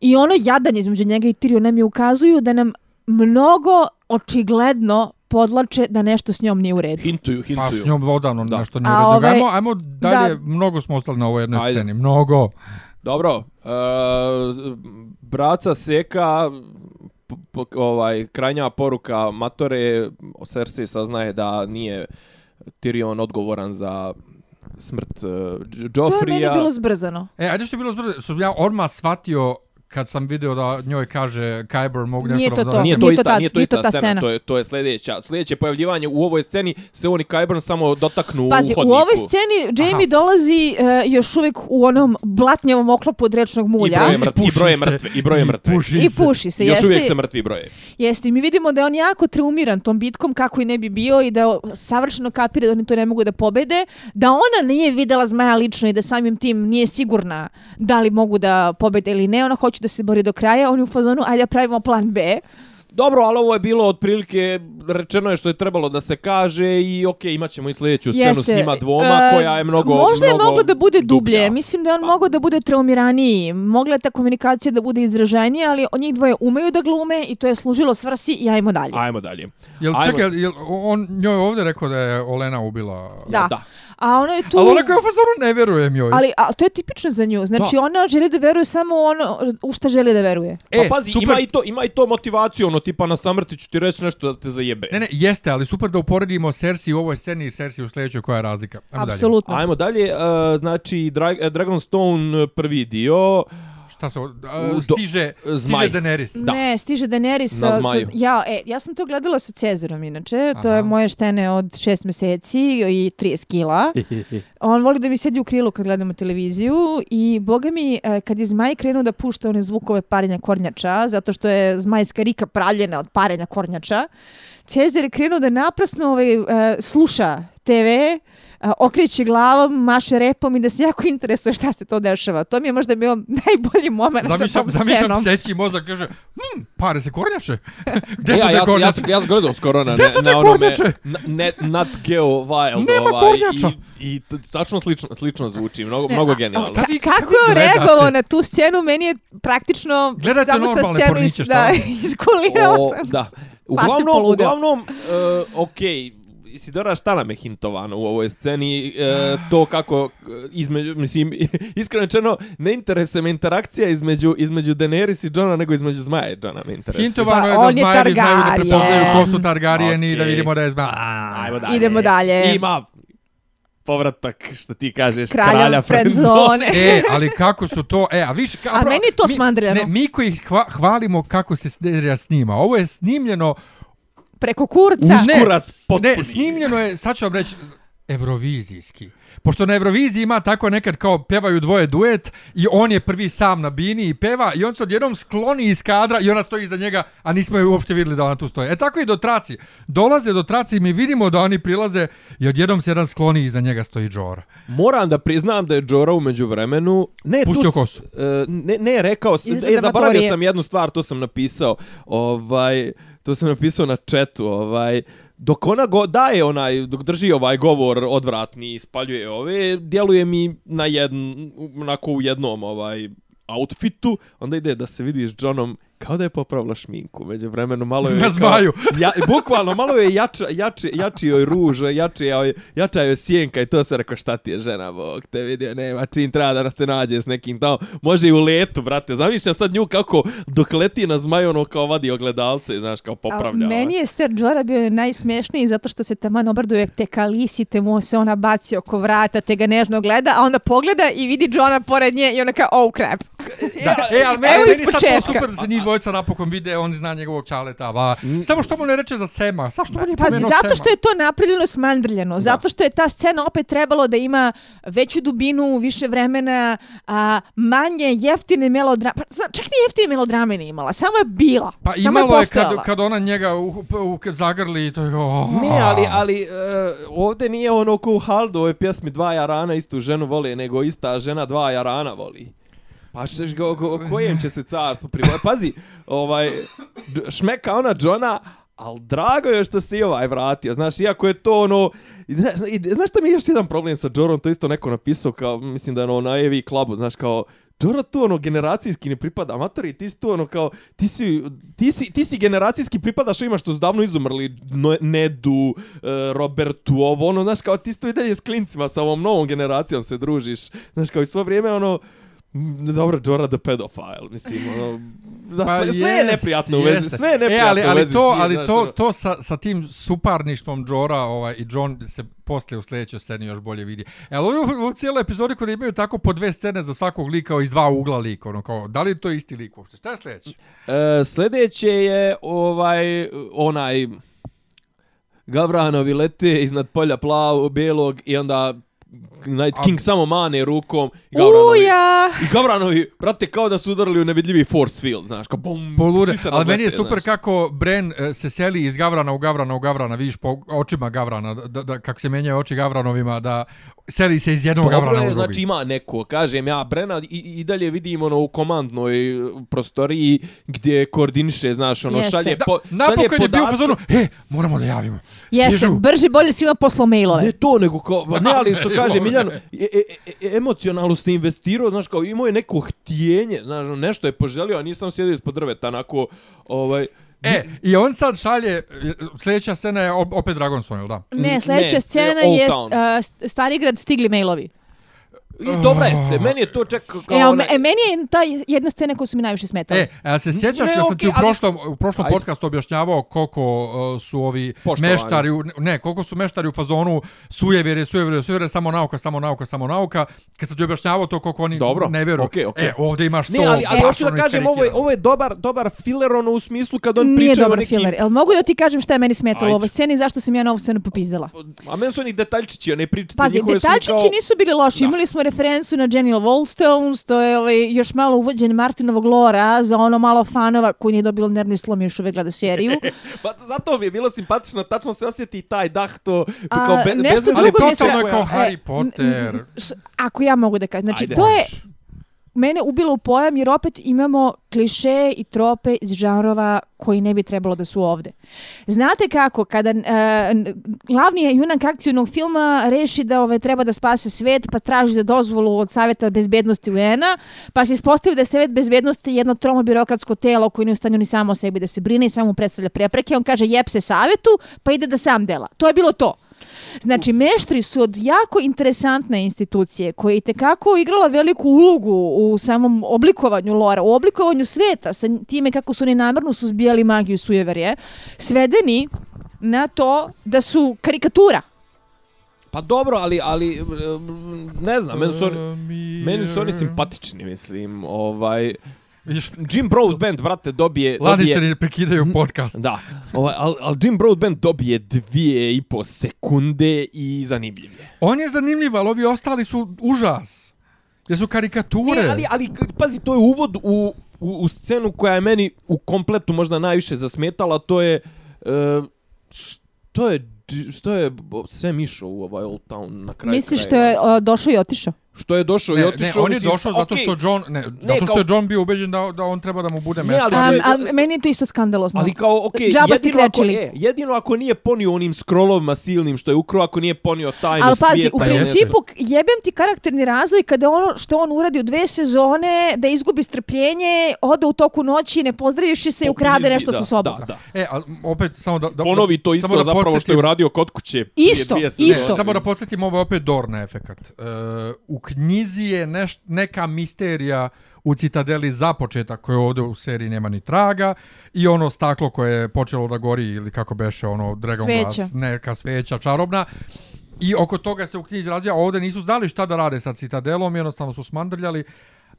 i ono jadanje između njega i Tyrion nam je ukazuju da nam mnogo očigledno podlače da nešto s njom nije u redu. Hintuju, Pa hintuju. s njom odavno Da. nešto nije A redno. ovaj- Ajmo, ajmo dalje, da. mnogo smo ostali na ovoj jednoj Ajde. sceni. Mnogo. Dobro, uh, braca Seka, p- p- ovaj, krajnja poruka Matore, Cersei saznaje da nije Tyrion odgovoran za smrt uh, To je meni bilo zbrzano. E, ajde što je bilo zbrzo, što ja odmah shvatio kad sam video da njoj kaže Kyber mogu nešto Nije to da to. Nije to, Nije to ista, ta- nije to ista ta scena, scena. To, je, to je sljedeća. Sljedeće pojavljivanje u ovoj sceni se oni Kyburn samo dotaknu Pazi, u u hodniku. ovoj sceni Jamie Aha. dolazi e, još uvijek u onom blatnjavom oklopu od rečnog I mulja. broje, mrtve, i puši broje se. mrtve, i broje mrtve. puši I se. puši se, Još jeste. uvijek se mrtvi broje. Jeste, i mi vidimo da je on jako traumiran tom bitkom kako i ne bi bio i da savršeno kapira da oni to ne mogu da pobede, da ona nije videla zmaja lično i da samim tim nije sigurna da li mogu da pobede ili ne, ona hoće da se bori do kraja, on je u fazonu, ajde da pravimo plan B. Dobro, ali ovo je bilo otprilike, rečeno je što je trebalo da se kaže i ok, imat ćemo i sljedeću scenu s njima dvoma E, koja je mnogo Možda je mnogo moglo da bude dublje. dublja. Mislim da je on mogao da bude traumiraniji. Mogla je ta komunikacija da bude izraženija, ali oni dvoje umeju da glume i to je služilo svrsi i ajmo dalje. Ajmo dalje. Jel, Ajmo. čekaj, jel, on njoj ovdje rekao da je Olena ubila... Da. da. A ona je tu... Ali ona kao fazonu ne verujem joj. Ali a, to je tipično za nju. Znači Da. ona želi da veruje samo ono u šta želi da veruje. Pa E, pazi, super. ima i, to, ima i to motivaciju, ono, tipa na samrti ću ti reći nešto da te zajebe. Ne, ne, jeste, ali super da uporedimo Cersei u ovoj sceni i Cersei u sljedećoj koja je razlika. Ajmo dalje. Apsolutno. Ajmo dalje, uh, znači Dra Dragonstone prvi dio, Šta se... Uh, do- stiže, zmaj. stiže Daenerys. Da. Ne, stiže Daenerys Na sa, zmaju. sa, ja, e, ja sam to gledala sa Cezarom inače, to je Aha. moje štene od šest meseci i 30 kila. <laughs> On voli da mi sedi u krilu kad gledamo televiziju i boga mi, e, kad je zmaj krenuo da pušta one zvukove parenja kornjača, zato što je zmajska rika pravljena od parenja kornjača, Cezar je krenuo da naprasno ovaj, e, sluša TV, a, okreće glavom, maše repom i da se jako interesuje šta se to dešava. To mi je možda bio najbolji moment sa Zamišljam, tom zamišljam scenom. seći mozak kaže, hm, pare se kornjače. <laughs> Gdje su ja, te ja, ja, kornjače? ja, sam gledao skoro na, Gdje su te na onome kornjače? na, ne, Nat Geo Wild Nema ovaj, kornjača. i, i tačno slično, slično zvuči, mnogo, Ne, mnogo genijalno. šta vi- Kako je reagovao na tu scenu, meni je praktično Gledate samo sa scenu is, porniće, da, <laughs> šta? iskulirala O, sam. Da. Pa Uglavnom, uglavnom, uh, okej, Isidora, šta nam je hintovano u ovoj sceni? E, to kako, između, mislim, <laughs> iskreno rečeno, ne interesuje me interakcija između, između Daenerys i Johna, nego između Zmaja i Johna me interesuje. Hintovano Pa, je da on je zmajevi znaju da prepoznaju ko su Targarijeni i da vidimo da je zmaj. Ajmo dalje. Idemo dalje. Ima povratak, što ti kažeš, Kralja, kralja friendzone. friendzone. E, ali kako su to, e, a viš... Ka, A meni je to mi, smandrljano. Ne, mi koji hva, hvalimo kako se serija snima, ovo je snimljeno, Preko kurca. Ne, Kurac potpuni. ne, snimljeno je, sad ću vam reći, evrovizijski. Pošto na Euroviziji ima tako nekad kao pevaju dvoje duet i on je prvi sam na bini i peva i on se odjednom skloni iz kadra i ona stoji iza njega, a nismo je uopšte vidjeli da ona tu stoji. E tako i do traci. Dolaze do traci i mi vidimo da oni prilaze i odjednom se jedan skloni i iza njega stoji Jor. Moram da priznam da je Jora umeđu vremenu... Ne, Pustio tu, kosu. e, ne, ne, rekao sam... E, zaboravio sam jednu stvar, to sam napisao. Ovaj, to sam napisao na chatu. Ovaj, dok ona go, daje onaj, dok drži ovaj govor odvratni i spaljuje ove, djeluje mi na jedn, onako u jednom ovaj outfitu, onda ide da se vidiš Johnom kao da je popravila šminku. Među vremenu malo je... Na kao- zmaju. <laughs> Ja, bukvalno, malo je jača, jači, jači joj ruž, jači joj, jača joj sjenka i to se rekao šta ti je žena, bog te vidio, nema čim treba da se nađe s nekim tamo. Može i u letu, brate. Zamišljam sad nju kako dok leti na zmaju, ono kao vadi ogledalce, znaš, kao popravlja. A meni je Ser Jorah bio najsmješniji zato što se taman obraduje te kalisi, te mu se ona baci oko vrata, te ga nežno gleda, a onda pogleda i vidi Johna pored nje i ona kao, oh crap. Da, <laughs> e, ali meni, sad to super da se njih dvojica napokon vide, on zna njegovog čaleta, ba. Samo što mu ne reče za Sema, sa što mu nije Pazi, pomenuo zato Sema? što je to napravljeno smandrljano, zato što je ta scena opet trebalo da ima veću dubinu, više vremena, a, manje jeftine melodrame. Pa, čak ni jeftine melodrame nije imala, samo je bila. Pa samo je imalo je postojala. kad, kad ona njega u, u, u zagrli i to je... Oh. Ne, ali, ali uh, ovdje nije ono ko u Haldo, ovoj pjesmi dva jarana istu ženu vole, nego ista žena dva jarana voli. Pa ćeš ga, o, o kojem će se carstvu pribaviti. Pazi, ovaj, šmeka ona Johna, al drago je što se i ovaj vratio. Znaš, iako je to ono... i zna- i Znaš šta mi je još jedan problem sa Jorom? To isto neko napisao kao, mislim da je ono na EV klubu, znaš, kao, Joro tu ono generacijski ne pripada, amatori, ti si tu ono kao, ti si, ti si, ti si generacijski pripadaš ima što su davno izumrli, no, Nedu, e, Robertu, ovo, ono, znaš, kao ti si tu i dalje s klincima, sa ovom novom generacijom se družiš, znaš, kao i svo vrijeme, ono, dobro, Jora the pedophile, mislim, ono, znaš, Pa sve, sve je jest, neprijatno u vezi, sve je neprijatno e, ali, u ali vezi to, njim, ali znaš, to, ono. to sa, sa tim suparništvom Jora ovaj, i John se posle u sljedećoj sceni još bolje vidi. E, ali u, u cijeloj epizodi kada imaju tako po dve scene za svakog lika iz dva ugla lika, ono kao, da li je to isti lik uopšte? Šta je sljedeće? E, sljedeće je ovaj onaj Gavranovi lete iznad polja plavo, belog i onda Night King samo mane rukom i Gavranovi, Uja! i Gavranovi, brate, kao da su udarili u nevidljivi force field, znaš, kao bum, svi se ali meni je super znaš. kako Bren e, se seli iz Gavrana u Gavrana u Gavrana, vidiš po očima Gavrana, da, da, kako se menjaju oči Gavranovima, da seli se iz jednog Dobro u je, drugi. znači ima neko, kažem ja, Brena i, i dalje vidim ono u komandnoj prostoriji gdje koordiniše, znaš, ono Jeste. šalje, Da, po, šalje napokon je bio u podatke. fazonu, e, moramo da javimo. Jeste, Stižu. brže bolje svima poslo mailove. Ne to, nego kao, ba <laughs> ne, ali što kaže ovo, Miljan, ne. e, e, e, emocionalno ste investirao, znaš, kao imao je neko htjenje, znaš, ono, nešto je poželio, a nisam sjedio ispod drveta, onako, ovaj, E, i on sad šalje, sljedeća scena je op- opet Dragonstone, jel da? Ne, sljedeća Ne, scena je Town. uh, Starigrad stigli mailovi. I dobra je scena, meni je to čak kao E, a e, meni je ta jedna scena koja su mi najviše smetala. E, a se sjećaš Ne, da sam ti okej, u ali- prošlom, u prošlom Ajde. podcastu objašnjavao koliko uh, su ovi Poštovanje. meštari, u, ne, koliko su meštari u fazonu sujevjere, sujevjere, sujevjere, samo nauka, samo nauka, samo nauka. Kad sam ti objašnjavao to koliko oni Dobro, ne vjeruju. okej, okej. E, ovdje imaš to. Ne, ali, ali hoću da ono kažem, ovo je, ovo je dobar, dobar filler ono u smislu kad on Nije priča o dobar nekim... filler. Jel mogu da ti kažem šta je meni smetalo u ovoj sceni i zašto sam ja na ovu scenu popizdala? A meni su oni detaljčići, one pričice Pazi, njihove su detaljčići kao... nisu bili loši. Imali smo referencu na Jenny Wallstones, to je ovaj, još malo uvođen Martinovog lora za ono malo fanova koji nije dobilo nervni slom i još uvek gleda seriju. <laughs> pa zato mi je bilo simpatično, tačno se osjeti taj dah to A, kao be, nešto bez drugo Ali mi je totalno je stra- kao e, Harry n- Potter. n- s- Ako ja mogu da kažem. Znači, Ajde. to je mene ubilo u pojam jer opet imamo kliše i trope iz žanrova koji ne bi trebalo da su ovde. Znate kako, kada e, glavni junak akcijnog filma reši da ove, treba da spase svet, pa traži za dozvolu od Saveta bezbednosti UN-a, pa se ispostavi da je Savet bezbednosti jedno tromo birokratsko telo koje ne u stanju ni samo o sebi da se brine i samo predstavlja prepreke. On kaže jeb se Savetu, pa ide da sam dela. To je bilo to. Znači, meštri su od jako interesantne institucije koje je tekako igrala veliku ulogu u samom oblikovanju lora, u oblikovanju sveta sa time kako su oni namjerno suzbijali magiju i sujeverje, svedeni na to da su karikatura. Pa dobro, ali, ali mm, ne znam, meni su oni, meni su oni simpatični, mislim, ovaj... Vidiš, Jim Broadbent, brate, dobije... dobije Lannisteri prekidaju podcast. Da, ovaj, ali al Jim Broadbent dobije dvije i po sekunde i zanimljiv je. On je zanimljiv, ali ovi ostali su užas. Jer su karikature. Ne, ali, ali, pazi, to je uvod u, u, u scenu koja je meni u kompletu možda najviše zasmetala, to je... Uh, što je što je Sam išao u ovaj Old Town na kraju Misliš što je o, došao i otišao? Što je došao i Ne, otišao... ne, on je došao zato što John, ne, zato što kao- je John bio ubeđen da, da on treba da mu bude Ne, mesto. ali Um, je- ali meni je to isto skandalozno. Ali kao, okej, Džaba ste jedino, ako, krečili. e, jedino ako nije ponio onim scrollovima silnim što je ukro, ako nije ponio tajnu Ali pazi, svijeta. u principu jebem ti karakterni razvoj kada ono što on uradi u dve sezone, da izgubi strpljenje, ode u toku noći, ne pozdravivši se i ukrade nešto da, sa sobom. Da, da. E, a opet samo da... da Ponovi to isto samo da zapravo što je podsjetim- uradio kod kuće. Isto, isto. Samo da podsjetim, ovo je opet Dorna efekat. E, u knjizi je neš, neka misterija u Citadeli za početak koje ovdje u seriji nema ni traga i ono staklo koje je počelo da gori ili kako beše ono Dragon Sveća. Glass, neka sveća čarobna i oko toga se u knjizi razvija, ovdje nisu znali šta da rade sa Citadelom, jednostavno su smandrljali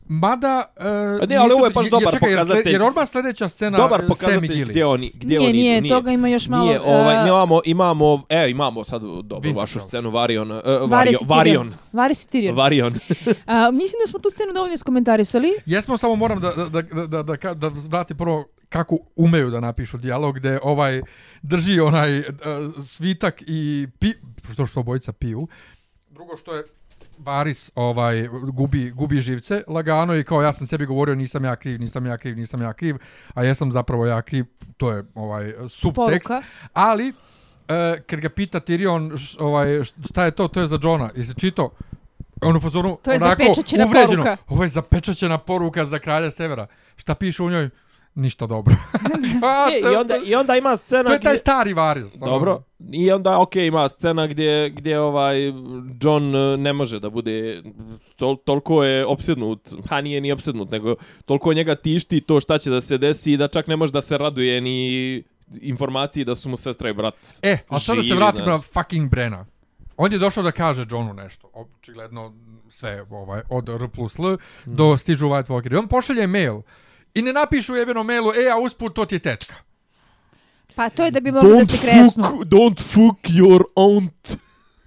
Mada... E, A ne, ali ovo je baš jer- dobar čekaj, jer pokazatelj. Jer odmah sljedeća scena Dobar e, pokazatelj gdje oni, gdje Nije, oni nije, idu, toga ima još malo, Nije, ovaj, e, imamo, imamo, e, imamo sad dobro Winterfell. vašu scenu Varion, uh, Varys Varion, i Varion, Tyrion. Varys i Tyrion. Varion. <laughs> A, mislim da smo tu scenu dovoljno iskomentarisali. Jesmo, samo moram da, da, da, da, da, da, vrati prvo kako umeju da napišu dijalog gde ovaj drži onaj uh, svitak i pi, što što obojica piju. Drugo što je Baris ovaj gubi gubi živce lagano i kao ja sam sebi govorio nisam ja kriv, nisam ja kriv, nisam ja kriv, a jesam zapravo ja kriv. To je ovaj subtekst. Poruka. Ali e, kad ga pita Tyrion š, ovaj šta je to, to je za Johna. I se čito ono fazonu To je onako uvređeno. poruka. Ovo je zapečaćena poruka za kralja Severa. Šta piše u njoj? Ništa dobro. <laughs> A, <laughs> E, to- i, onda, I onda ima scena to je taj gdje- stari Varys. Dobro. I onda, ok, ima scena gdje, gdje ovaj John eh, ne može da bude, tol, toliko je opsednut, pa nije ni opsednut, nego toliko njega tišti to šta će da se desi da čak ne može da se raduje ni informaciji da su mu sestra i brat E, a sada se znaš. na fucking Brena. On je došao da kaže Johnu nešto. Očigledno sve ovaj, od R plus L do stižu White Walker. I on pošalje mail. I ne napišu u jebenom mailu, e, a usput to ti je tetka. Pa to je da bi mogli da se kresnu. fuck, don't fuck your aunt.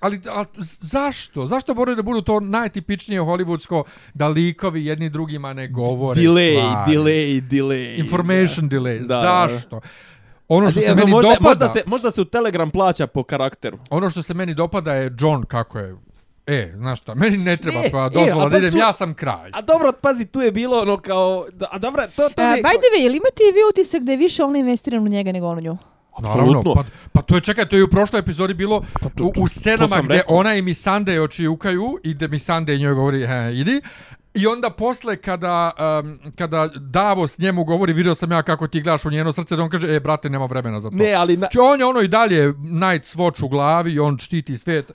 Ali, ali zašto? Zašto moraju da budu to najtipičnije hollywoodsko da likovi jedni drugima ne govore Delay, stvari? delay, delay. Information delay. Da. Zašto? Ono što A se meni možda, dopada, možda, se, možda se u Telegram plaća po karakteru. ono što se meni dopada je John kako je. E, znaš šta, meni ne treba Ne, tvoja e, dozvola da pazi idem, tu- ja sam kralj. A dobro, pazi, tu je bilo ono kao... Da, a dobro, to, to A, ne... by the way, ili imate i vi utisak da je više on investiran u njega nego on u nju? Naravno, Apsolutno. pa, pa to je, čekaj, to je u prošloj epizodi bilo Pa to- u, to- u to scenama gdje rekao. ona i Missandei očijukaju i gdje Missandei njoj govori, he, idi. I onda posle kada, um, kada Davos njemu govori, vidio sam ja kako ti gledaš u njeno srce, da on kaže, e, brate, nema vremena za to. Ne, ali... Na, Znači on je ono i dalje Night Watch u glavi on štiti svet.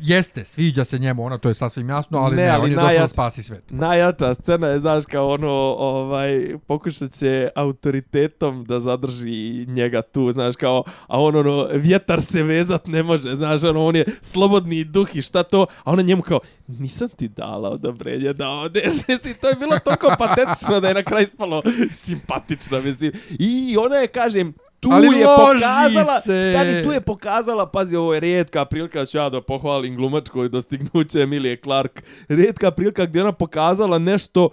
Jeste, sviđa se njemu, ona to je sasvim jasno, ali Ne, ne, ali on je došao da spasi svet. najjača scena je, znaš, kao ono, ovaj, pokušat će autoritetom da zadrži njega tu, znaš, kao, a on, ono, vjetar se vezat ne može, znaš, ono, on je slobodni duh i šta to, a ona njemu kao, nisam ti dala odobrenje da odeš, mislim, to je bilo toliko patetično da je na kraju ispalo simpatično, mislim, i ona je, kažem, tu Ali je pokazala, se. stani, tu je pokazala, pazi, ovo je rijetka prilika, da ću ja da pohvalim glumačko dostignuće Emilije Clark, rijetka prilika gdje ona pokazala nešto,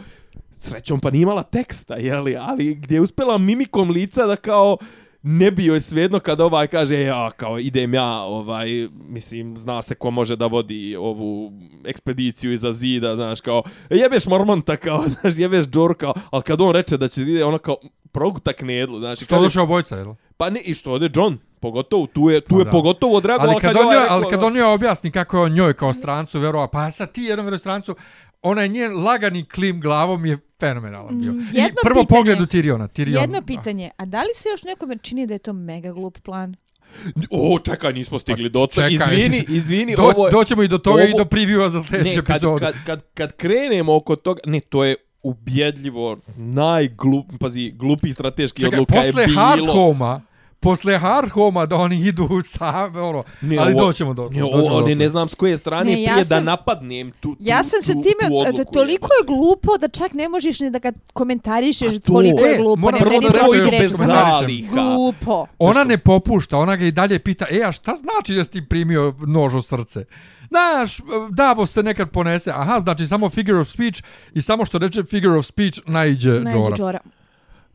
srećom pa nije imala teksta, jeli, ali gdje je uspjela mimikom lica da kao, ne bi joj svejedno kad ovaj kaže "E, ja kao idem ja ovaj mislim zna se ko može da vodi ovu ekspediciju iza zida znaš kao "E, jebeš mormonta kao <laughs> znaš jebeš džorka ali kad on reče da će ide ona kao proguta knedlu znaš Što kaže, obojca, jel? pa ne i što ode John pogotovo tu je tu Pa je da. pogotovo odreagovao Ali kad, je on ovaj njoj, rekao, ali kad on njoj objasni kako je on njoj kao strancu verovao, pa sad ti jednom vero strancu, onaj njen lagani klim glavom je fenomenalan bio. Mm, I jedno prvo pitanje. pogled u Tiriona. Tyrion, Jedno pitanje, a da li se još nekome čini da je to mega glup plan? o čekaj nismo stigli Pa, do toga čekaj. izvini izvini Do, ovo doćemo i do toga i ovo- do previewa za sljedeći ne, kad, kad, kad, kad krenemo oko toga, ne, to je ubjedljivo najglup, pazi, glupi strateški Čekaj, odluka je posle bilo. Hard Homa, posle Hard Homa da oni idu same, ono, Ne, ali ovo- doćemo do Ne, o, do ne, ne znam s koje strane Ne, ja prije da sam- napadnem tu, tu, Ja sam se time, tu da odluku, toliko je glupo da čak ne možeš ni da ga komentarišeš to- koliko je E, glupo. Ne, prvo meni da to kažem nije bez zaliha. Glupo. Ona ne popušta, ona ga i dalje pita, e, a šta znači da si ti primio nož u srce? Znaš, Davos se nekad ponese, aha, znači samo figure of speech i samo što reče figure of speech Najđe Džora. Džora.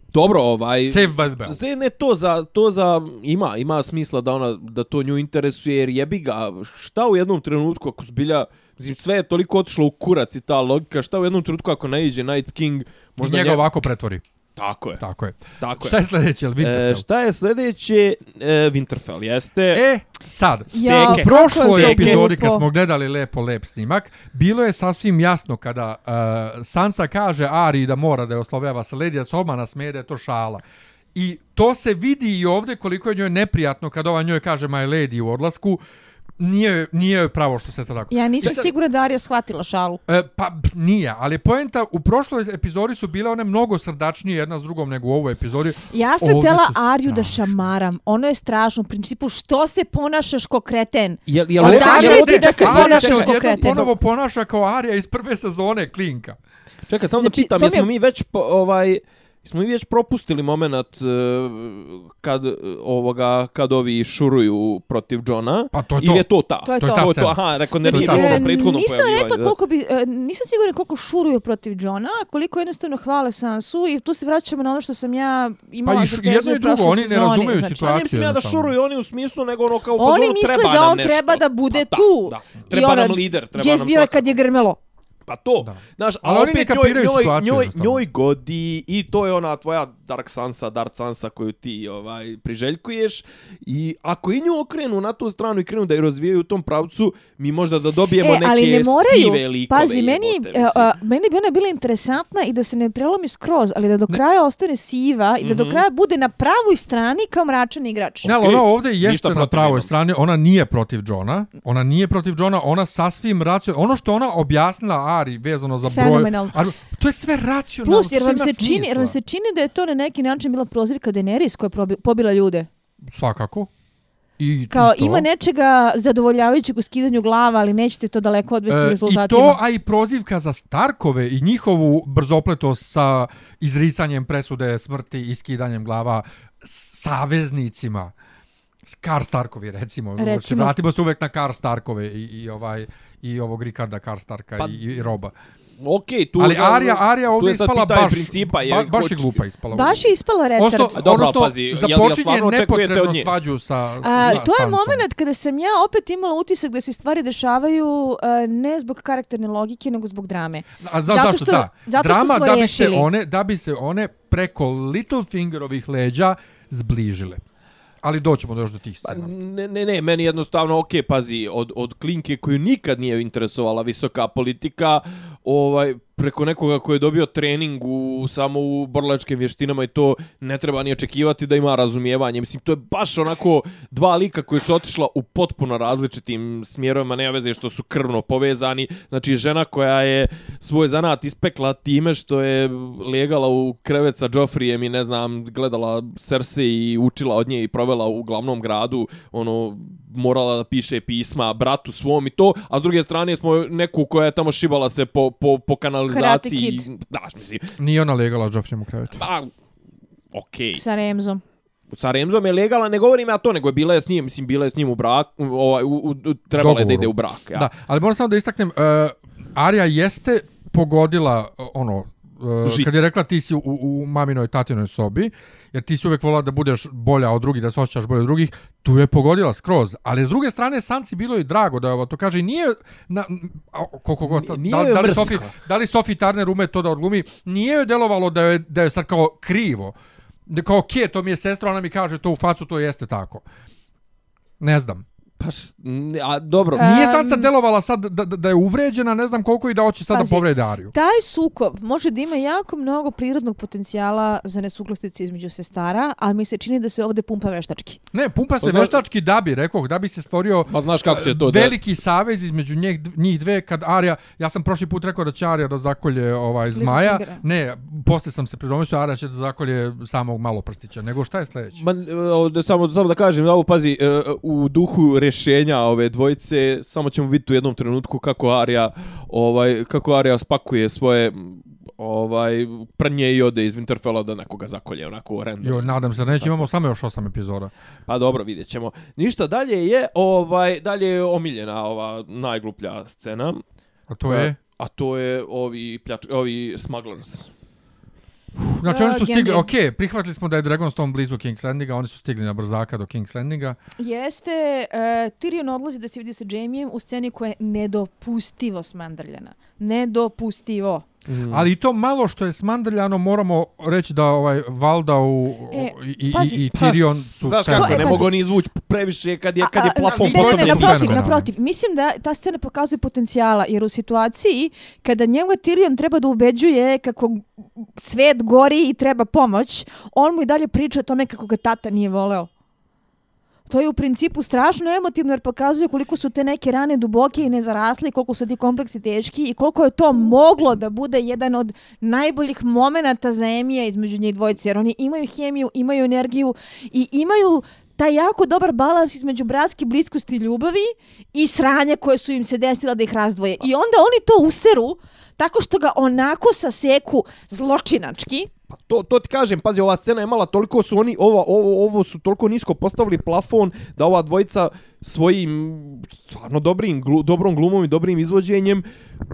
Dobro, ovaj... Save by the bell. Zde ne to za to za ima ima smisla da ona da to nju interesuje jer jebi ga šta u jednom trenutku ako zbilja mislim sve je toliko otišlo u kurac i ta logika šta u jednom trenutku ako naiđe Night King Možda njega nje- ovako pretvori. Tako je Tako je. tako Šta je je sljedeće, jel Winterfell? E, šta je sljedeće? E, Winterfell, jeste. E, sad, Ja, Seke. u prošloj Seke. epizodi kad smo gledali lepo lep snimak, bilo je sasvim jasno kada uh, Sansa kaže Ari da mora da je oslovljava sa Lady, a se odmah nasmeje da je to šala. I to se vidi i ovdje koliko je njoj neprijatno kada ova njoj kaže my lady u odlasku, nije, nije pravo što se sad tako. Ja nisam Čekaj. sigurna da Arya shvatila šalu. E, pa nije, ali poenta u prošloj epizodi su bile one mnogo srdačnije jedna s drugom nego u ovoj epizodi. Ja sam Ovdje tela su Arju da šamaram. Ono je strašno. U principu, što se ponašaš ko kreten? Jel, jel, dakle jel ti ovdje- da se ponašaš ko kreten. ponovo ponaša kao Arija iz prve sezone Klinka. Čekaj, samo Znači, da pitam, mi je- jesmo mi već po, ovaj Smo mi već propustili moment uh, kad uh, ovoga kad ovi šuruju protiv Johna? Pa to je to. Ili je to ta? To je To je to. ta to, je scena. to. Aha, rekao ne Znači, znači, e, ovo prethodno nisam rekla koliko bi, e, nisam sigurna koliko šuruju protiv Johna, a koliko jednostavno hvale Sansu i tu se vraćamo na ono što sam ja imala Pa i za š- tezu jedno i drugo, oni ne razumeju znači, situaciju. Pa ne mislim ja da šuruju oni u smislu, nego ono kao u Oni misle da on treba da bude Pa tu. Da, I treba nam lider, treba nam bio je svaka- kad je grmelo? Pa to. Da. Znaš, a Ali ne opet njoj, njoj, situaciju njoj, njoj godi i to je ona tvoja Dark Sansa, Dark Sansa koju ti ovaj priželjkuješ i ako i nju okrenu na tu stranu i krenu da je razvijaju u tom pravcu, mi možda da dobijemo E, neke ali ne moraju. sive likove. Pazi, meni, jebote, a, meni bi ona bila interesantna i da se ne prelomi skroz, ali da do kraja ostane siva i da do Mhm. kraja bude na pravoj strani kao mračan igrač. Ne, ali Okej, ona ovdje jeste na pravoj strani, ona nije protiv Johna, ona nije protiv Johna, ona sasvim racionalno, ono što ona objasnila Ari vezano za broj. Ar, to je sve racionalno, Plus, jer vam, se čini, jer vam se čini da je to na neki način bila prozivka Daenerys koja je pobila ljude. Svakako. I, Kao i to. ima nečega zadovoljavajućeg u skidanju glava, ali nećete to daleko odvesti u E, I rezultatima. to, a i prozivka za Starkove i njihovu brzopletost sa izricanjem presude smrti i skidanjem glava saveznicima. Kar Starkovi, recimo. Znači, Recimo. vratimo se uvek na Kar Starkove i, i, ovaj, i ovog Rikarda Kar Starka Pa- i, i Roba. Okej, tu Ali Arija, Arija ovdje je ispala baš, principa, je, ba, baš je hoć- glupa ispala. Baš je ispala retard. Odnosno, A dobro, odnosno pazi, jel- jel započinje stvarno očekujete nepotrebno od nje? svađu sa, A, sa to je moment kada sam ja opet imala utisak da se stvari dešavaju a, ne zbog karakterne logike, nego zbog drame. A za, Zato zašto? što- da. zato što Drama smo da bi rešili. se one da bi se one preko Littlefingerovih leđa zbližile. Ali doćemo do još do tih Pa, scena. ne, ne, ne, meni jednostavno, ok, pazi, od, od klinke koju nikad nije interesovala visoka politika, ovaj, preko nekoga koji je dobio trening u, samo u borlačkim vještinama i to ne treba ni očekivati da ima razumijevanje. Mislim, to je baš onako dva lika koji su otišla u potpuno različitim smjerovima, nema veze što su krvno povezani. Znači, žena koja je svoj zanat ispekla time što je legala u krevet sa Joffrijem i ne znam, gledala Cersei i učila od nje i provela u glavnom gradu, ono, morala da piše pisma bratu svom i to, a s druge strane smo neku koja je tamo šibala se po, po, po kanalizaciji. Kid. Da, mislim, Nije ona legala Joffreyem u krevetu. pa, okej. Sa Remzom. Sa Remzom je legalan, ne govorim ja to, nego je bila je s njim, mislim, bila je s njim u brak, ovaj, u, u, u, trebala je da Dogovoru. ide u brak. Ja. Da, ali moram samo da istaknem, uh, Arija jeste pogodila uh, ono, uh, Žic. kad je rekla ti si u, u maminoj tatinoj sobi, jer ti si uvek volila da budeš bolja od drugih, da se osjećaš bolje od drugih, tu je pogodila skroz. Ali s druge strane, Sansi bilo i drago da je ovo to kaže, nije, na, a, koliko god sad, Nije da, da, li. Sophie, da li Sophie Turner ume to da odglumi, nije joj delovalo da je, da je sad kao krivo. Da kao, okej, to mi je sestra, ona mi kaže to u facu, to jeste tako. Ne znam. Pa, š, a dobro, E, Nije Em, Sansa delovala sad da, da, da je uvređena, ne znam koliko i da hoće sad da Pazi, povrede Ariju. Taj sukob može da ima jako mnogo prirodnog potencijala za nesuglasice između sestara, ali mi se čini da se ovde pumpa veštački. Ne, pumpa se Pa zna- veštački da bi, rekao, da bi se stvorio Ma znaš kako će to da- veliki savez između njih, njih dve kad Arija, ja sam prošli put rekao da će Arija da zakolje ovaj zmaja. Ne, posle sam se pridomislio Arija će da zakolje samog maloprstića. Nego šta je sledeće? Ma, e, samo, samo da kažem, da ovo pazi, e, u duhu rješenja ove dvojice, samo ćemo vidjeti u jednom trenutku kako Arija, ovaj, kako Arija spakuje svoje ovaj prnje i ode iz Winterfella da nekoga zakolje onako random. Jo, nadam se, da neće imamo samo još osam epizoda. Pa dobro, vidjet ćemo. Ništa dalje je, ovaj, dalje je omiljena ova najgluplja scena. A to je... A to je ovi, pljač, ovi smugglers. Znači oni su stigli, okej, prihvatili smo da je Dragonstone blizu King's Landinga, oni su stigli na brzaka do King's Landinga. Jeste, uh, Tyrion odlazi da se vidi sa Jaimejem u sceni koja je nedopustivo smandrljena. Nedopustivo. Mm. Ali i to malo što je smandrljano moramo reći da ovaj Valdau E, i, i, pazi, i, i Pa, Tyrion su Znaš kako, ne pazi. mogu ni izvući previše kad je, kad je plafon ne, ne, ne, postavljen. naprotiv, naprotiv. Mislim da ta scena pokazuje potencijala, jer u situaciji kada njegov Tyrion treba da ubeđuje kako svet gori i treba pomoć, on mu i dalje priča o tome kako ga tata nije voleo. To je u principu strašno emotivno jer pokazuje koliko su te neke rane duboke i nezarasle i koliko su ti kompleksi teški i koliko je to moglo da bude jedan od najboljih momenata za Emija između njih dvojice jer oni imaju hemiju, imaju energiju i imaju taj jako dobar balans između bratske bliskosti i ljubavi i sranja koje su im se desila da ih razdvoje. I onda oni to useru tako što ga onako saseku zločinački. Pa to, to ti kažem, pazi, ova scena je mala, toliko su oni, ovo, ovo, ovo su toliko nisko postavili plafon da ova dvojica svojim stvarno dobrim, glu, dobrom glumom i dobrim izvođenjem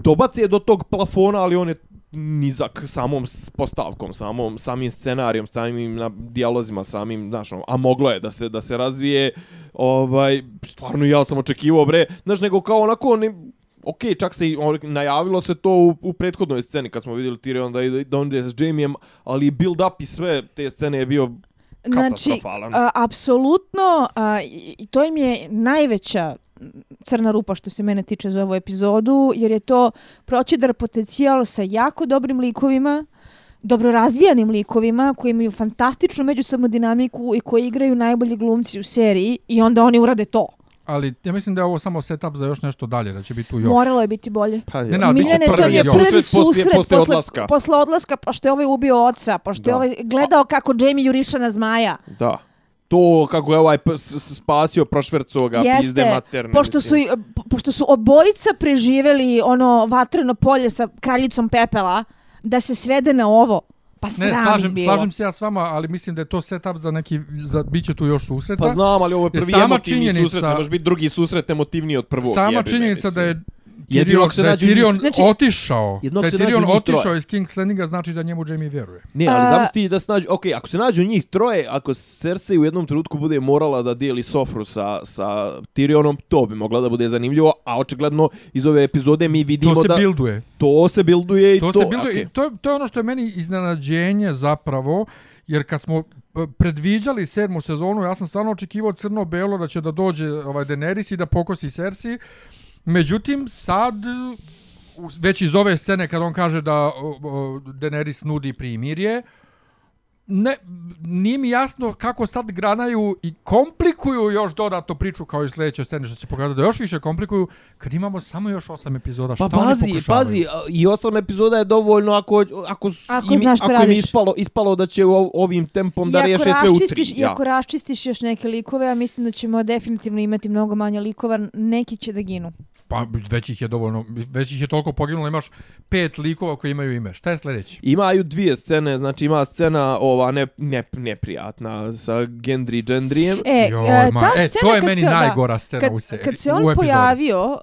dobace do tog plafona, ali on je nizak samom postavkom, samom samim scenarijom, samim na dijalozima, samim, znaš, ono, a moglo je da se da se razvije ovaj stvarno ja sam očekivao bre, znaš, nego kao onako ne, Ok, čak se i on- najavilo se to u, u prethodnoj sceni kad smo vidjeli Tyrion da, da on ide s Jaimejem, ali build up i sve te scene je bio Znači, a, apsolutno, a, i to im je najveća crna rupa što se mene tiče za ovu epizodu, jer je to proćedar potencijal sa jako dobrim likovima, dobro razvijanim likovima koji imaju fantastičnu međusobnu dinamiku i koji igraju najbolji glumci u seriji i onda oni urade to. Ali ja mislim da je ovo samo setup za još nešto dalje, da će biti tu još. Moralo je biti bolje. Pa, Ne, ne, Miljane, to je prvi Susret poslije posle, odlaska. posle odlaska, pošto je ovaj ubio oca, pošto je Da. ovaj gledao kako Jamie juriša na zmaja. Da. To kako je ovaj spasio prošverco ga pizde materne. pošto su, po- pošto su obojica preživeli ono vatreno polje sa kraljicom pepela, da se svede na ovo. Pa Ne, slažem, bilo. slažem se ja s vama, ali mislim da je to setup za neki, za, bit će tu još susreta. Pa znam, ali ovo je prvi sama emotivni činjenica- susret, ne može biti drugi susret emotivniji od prvog. Sama činjenica da je Tyrion, se da je nađu Tyrion Znači- otišao, Jednog da je se Tyrion otišao troje. iz King's Landinga, znači da njemu Jamie vjeruje. Ne, ali zamisli da se nađu, ok, ako se nađu njih troje, ako Cersei u jednom trenutku bude morala da dijeli sofru sa, sa Tyrionom, to bi mogla da bude zanimljivo, a očigledno iz ove epizode mi vidimo To se da bilduje. to se bilduje i To, to. se bilduje. okej. i To, to je ono što je meni iznenađenje zapravo, jer kad smo predviđali sedmu sezonu, ja sam stvarno očekivao crno-belo da će da dođe ovaj Daenerys i da pokosi Cersei. Međutim, sad već iz ove scene kad on kaže da Daenerys nudi primirje, ne, nije mi jasno kako sad granaju i komplikuju još dodatno priču kao i sljedeće scene što će pokazati da još više komplikuju kad imamo samo još osam epizoda. Pa Šta pazi, pazi, a, i osam epizoda je dovoljno ako, ako, Ako im, znaš ako im radiš. ispalo, ispalo da će ovim tempom da I ako riješe sve u tri. I ako raščistiš još neke likove, ja mislim da ćemo definitivno imati mnogo manje likova, neki će da ginu. Pa već ih je dovoljno, već ih je toliko poginulo, imaš pet likova koji imaju ime. Šta je sljedeći? Imaju dvije scene, znači ima scena ova ne, ne, neprijatna sa Gendry Gendrijem. E, Joj, e, ta e, scena to je kad meni se, da, najgora scena kad, u seriji. kad se on pojavio, uh,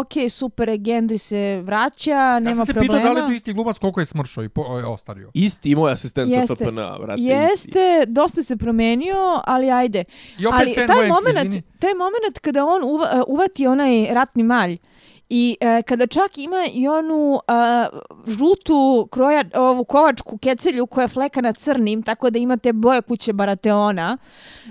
ok, super, Gendry se vraća, Ja nema sam se problema. pitao da li je to isti glumac koliko je smršao i po, o, ostario. Isti i moj asistent sa Jeste. FPN, brate. isti. Jeste, dosta se promenio, ali ajde. I opet ali taj moment, taj moment kada on uva, uh, uvati onaj ratni malj i e, kada čak ima i onu a, žutu kroja, ovu kovačku kecelju koja je flekana crnim, tako da imate boje kuće Barateona,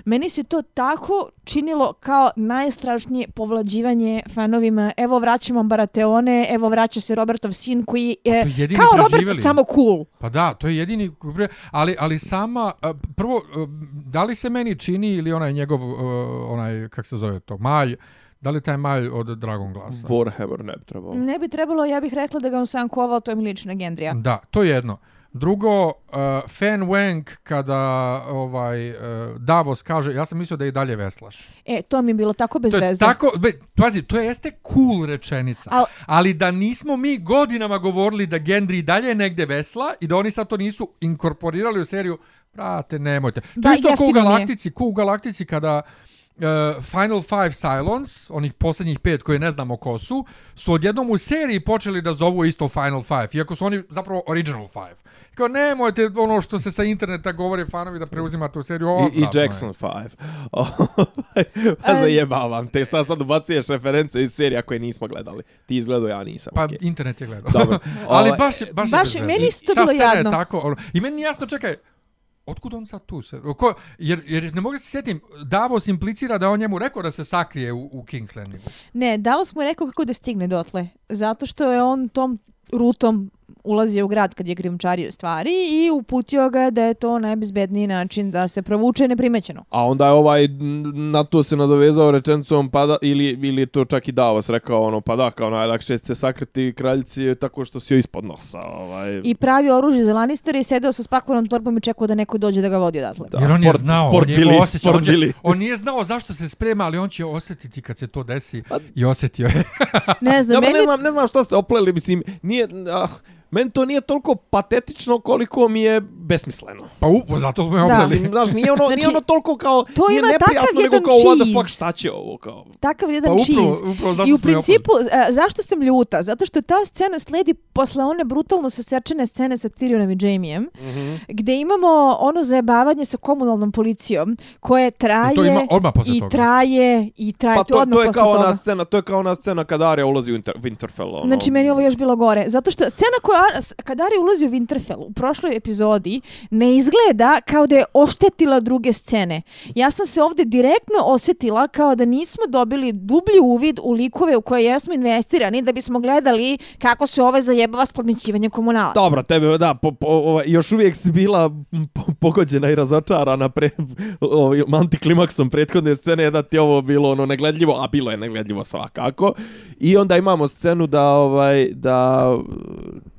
meni se to tako činilo kao najstrašnije povlađivanje fanovima. Evo vraćamo Barateone, evo vraća se Robertov sin koji je Pa je kao Robert samo cool. Pa da, to je jedini, ali, ali sama, a, prvo, a, da li se meni čini ili onaj njegov, a, onaj, kak se zove to, malj, da li taj malj od Dragon Glasa? Warhammer ne bi trebao. Ne bi trebalo, ja bih rekla da ga on sam kovao, to je mi lična Gendrija. Da, to je jedno. Drugo, uh, Fan Wank kada ovaj uh, Davos kaže, ja sam mislio da je i dalje veslaš. E, to mi je bilo tako bez To veze. tako, be, pazi, to jeste cool rečenica. Al- ali da nismo mi godinama govorili da Gendry dalje negde vesla i da oni sad to nisu inkorporirali u seriju, brate, nemojte. To Da, je isto ko u. Galaktici, ko u Galaktici kada uh, Final Five Cylons, onih posljednjih pet koje ne znamo ko su, su odjednom u seriji počeli da zovu isto Final Five, iako su oni zapravo Original Five. Kao nemojte ono što se sa interneta govore fanovi da preuzimate u seriju. I, I je. Jackson 5. <laughs> pa zajebavam te, šta sad ubacuješ reference iz serija koje nismo gledali. Ti izgledao, ja nisam. Pa okej. internet je gledao. Dobro. <laughs> Ali Ovaj, baš, je- baš, baš je meni isto to Ta bilo jadno. Je tako, ono, I meni nije jasno, čekaj, otkud on sad tu? Se, ko, jer, jer ne mogu se sjetim, Davos implicira da on njemu rekao da se sakrije u, u King's Landingu. Ne, Davos mu je rekao kako da stigne dotle. Zato što je on tom rutom ulazio u grad kad je grimčario stvari i uputio ga da je to najbezbedniji način da se provuče neprimećeno. A onda je ovaj na to se nadovezao rečencom pa da, ili, ili je to čak i Davos rekao ono pa da kao najlakše ste sakriti kraljici tako što si joj ispod nosa. Ovaj, I pravi oružje za Lannister i sedeo sa spakovanom torbom i čekao da neko dođe da ga vodi odatle. Da, jer on je sport- znao, sport on je bili, osjećao, sport on, bili. on nije znao zašto se sprema, ali on će osjetiti kad se to desi A- i osjetio je. Ne znam, Dobro, meni... ne znam, ne znam što ste opleli, mislim, nije, ah, meni to nije toliko patetično koliko mi je besmisleno. Pa u, zato smo je obrali. Znaš, nije ono, Znači, nije ono toliko kao, to nije ima neprijatno, takav nego jedan kao, what the cheese. fuck, šta će ovo, kao. Takav jedan Pa upravo, cheese. upravo zato I u principu, a, zašto sam ljuta? Zato što ta scena sledi posle one brutalno sasečene scene sa Tyrionom i Jamijem, Mm -hmm. gde imamo ono zajebavanje sa komunalnom policijom, koje traje To ima odmah posle i toga. traje i traje Pa to, to, odmah to je posle kao toga. ona scena, to je kao ona scena kada Arya ulazi u Inter, Winterfell. Ono. Znači, meni je ovo još bilo gore. Zato što scena koja, Kadari ulazi u Winterfell u prošloj epizodi, ne izgleda kao da je oštetila druge scene. Ja sam se ovdje direktno osjetila kao da nismo dobili dublji uvid u likove u koje jesmo investirani da bismo gledali kako se ove zajebava s podmićivanjem komunalaca. Dobro, tebe, da, po, po, ovaj, još uvijek si bila pogođena i razočarana pre, ovim antiklimaksom prethodne scene da ti ovo bilo ono negledljivo, a bilo je negledljivo svakako. I onda imamo scenu da ovaj da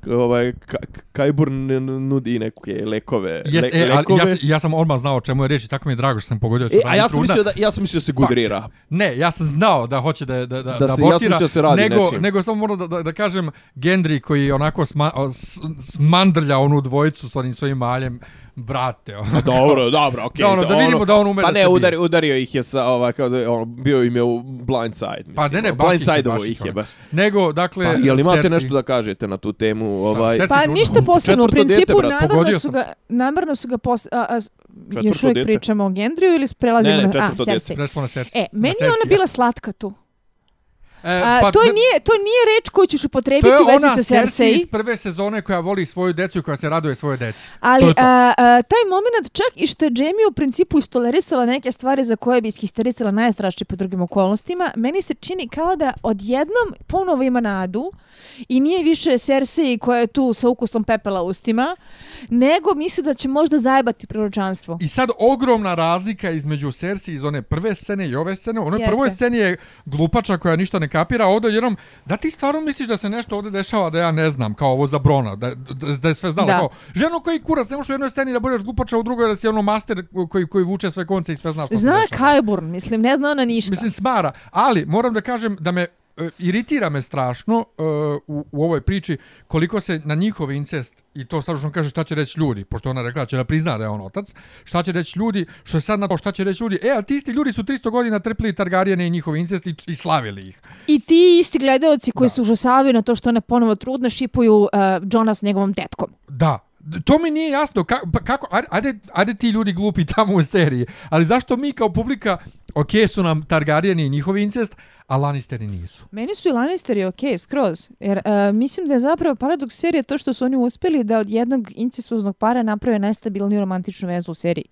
ovaj Ka- Kajburn nudi neke lekove, Jest, le, e, lekove. ja, sam- ja sam odmah znao o čemu je reč i tako mi je drago što sam pogodio. E, a ja sam mislio da ja sam mislio da se gudrira. Ne, ja sam znao da hoće da da da, Da da, se- ja sam da se radi nego nečim. nego samo moram da, da, da kažem Gendry koji onako sma, s, smandrlja onu dvojicu s onim svojim maljem brate. ono. Dobro, <laughs> dobro, okej. Da, ono, da vidimo da on ume Pa da ne, se bije. udari, udario ih je sa, ovaj, kao da, ono, bio im je u blind side. Mislim, Pa ne, ne, ono, baš blind ih side baš ih je ih, baš. Nego, dakle, Pa, jel imate Cersei- nešto da kažete na tu temu? Ovaj, Cersei- Pa trudno. ništa posebno, u principu pogodio su ga, namerno su ga pos, a, a, Četvrto još uvijek pričamo o Gendriju ili prelazimo Ne, ne, na... četvrto a, dijete. Cersei. Prešli smo na Cersei. E, meni Na je ona bila slatka tu. E, A, pa to, nije, to nije reč koju ćeš To upotrebiti je u vezi ona sa Cersei Cersei. iz prve sezone koja voli svoju decu i koja se raduje svoje deci. Ali To je to. a, a, taj moment čak i što je Jamie u principu istolerisala neke stvari za koje bi ishisterisala najstrašnije po drugim okolnostima, meni se čini kao da odjednom ponovo ima nadu i nije više Cersei koja je tu sa ukusom pepela u ustima, nego misli da će možda zajebati proročanstvo. I sad ogromna razlika između Cersei iz one prve scene i ove scene. U onoj Jeste. prvoj sceni je glupača koja ništa ne kapira, ovdje jednom, da ti stvarno misliš da se nešto ovdje dešava da ja ne znam, kao ovo za Brona, da, da, da je sve znala. Da. Kao, ženo koji kurac, ne možeš u jednoj sceni da budeš glupača, u drugoj da si ono master koji, koji vuče sve konce i sve zna što Zna se dešava. Qyburn, mislim, ne zna ona ništa. Mislim, smara. Ali, moram da kažem da me iritira me strašno e, u, u ovoj priči koliko se na njihov incest i to strašno kaže šta će reći ljudi, pošto ona rekla će da prizna da je on otac, šta će reći ljudi, što je sad na to šta će reći ljudi, e, ali ti isti ljudi su 300 godina trpili Targarijene i njihov incest i, i slavili ih. I ti isti gledaoci koji Da. se užasavaju na to što ona ponovo trudna šipuju uh, Johna s njegovom tetkom. Da, to mi nije jasno ka, pa kako ajde, ajde, ti ljudi glupi tamo u seriji, ali zašto mi kao publika ok su nam Targarijeni i njihov incest, a Lannisteri nisu. Meni su i Lannisteri ok, skroz. Jer uh, mislim da je zapravo paradoks serije to što su oni uspjeli da od jednog incestuznog para naprave najstabilniju romantičnu vezu u seriji.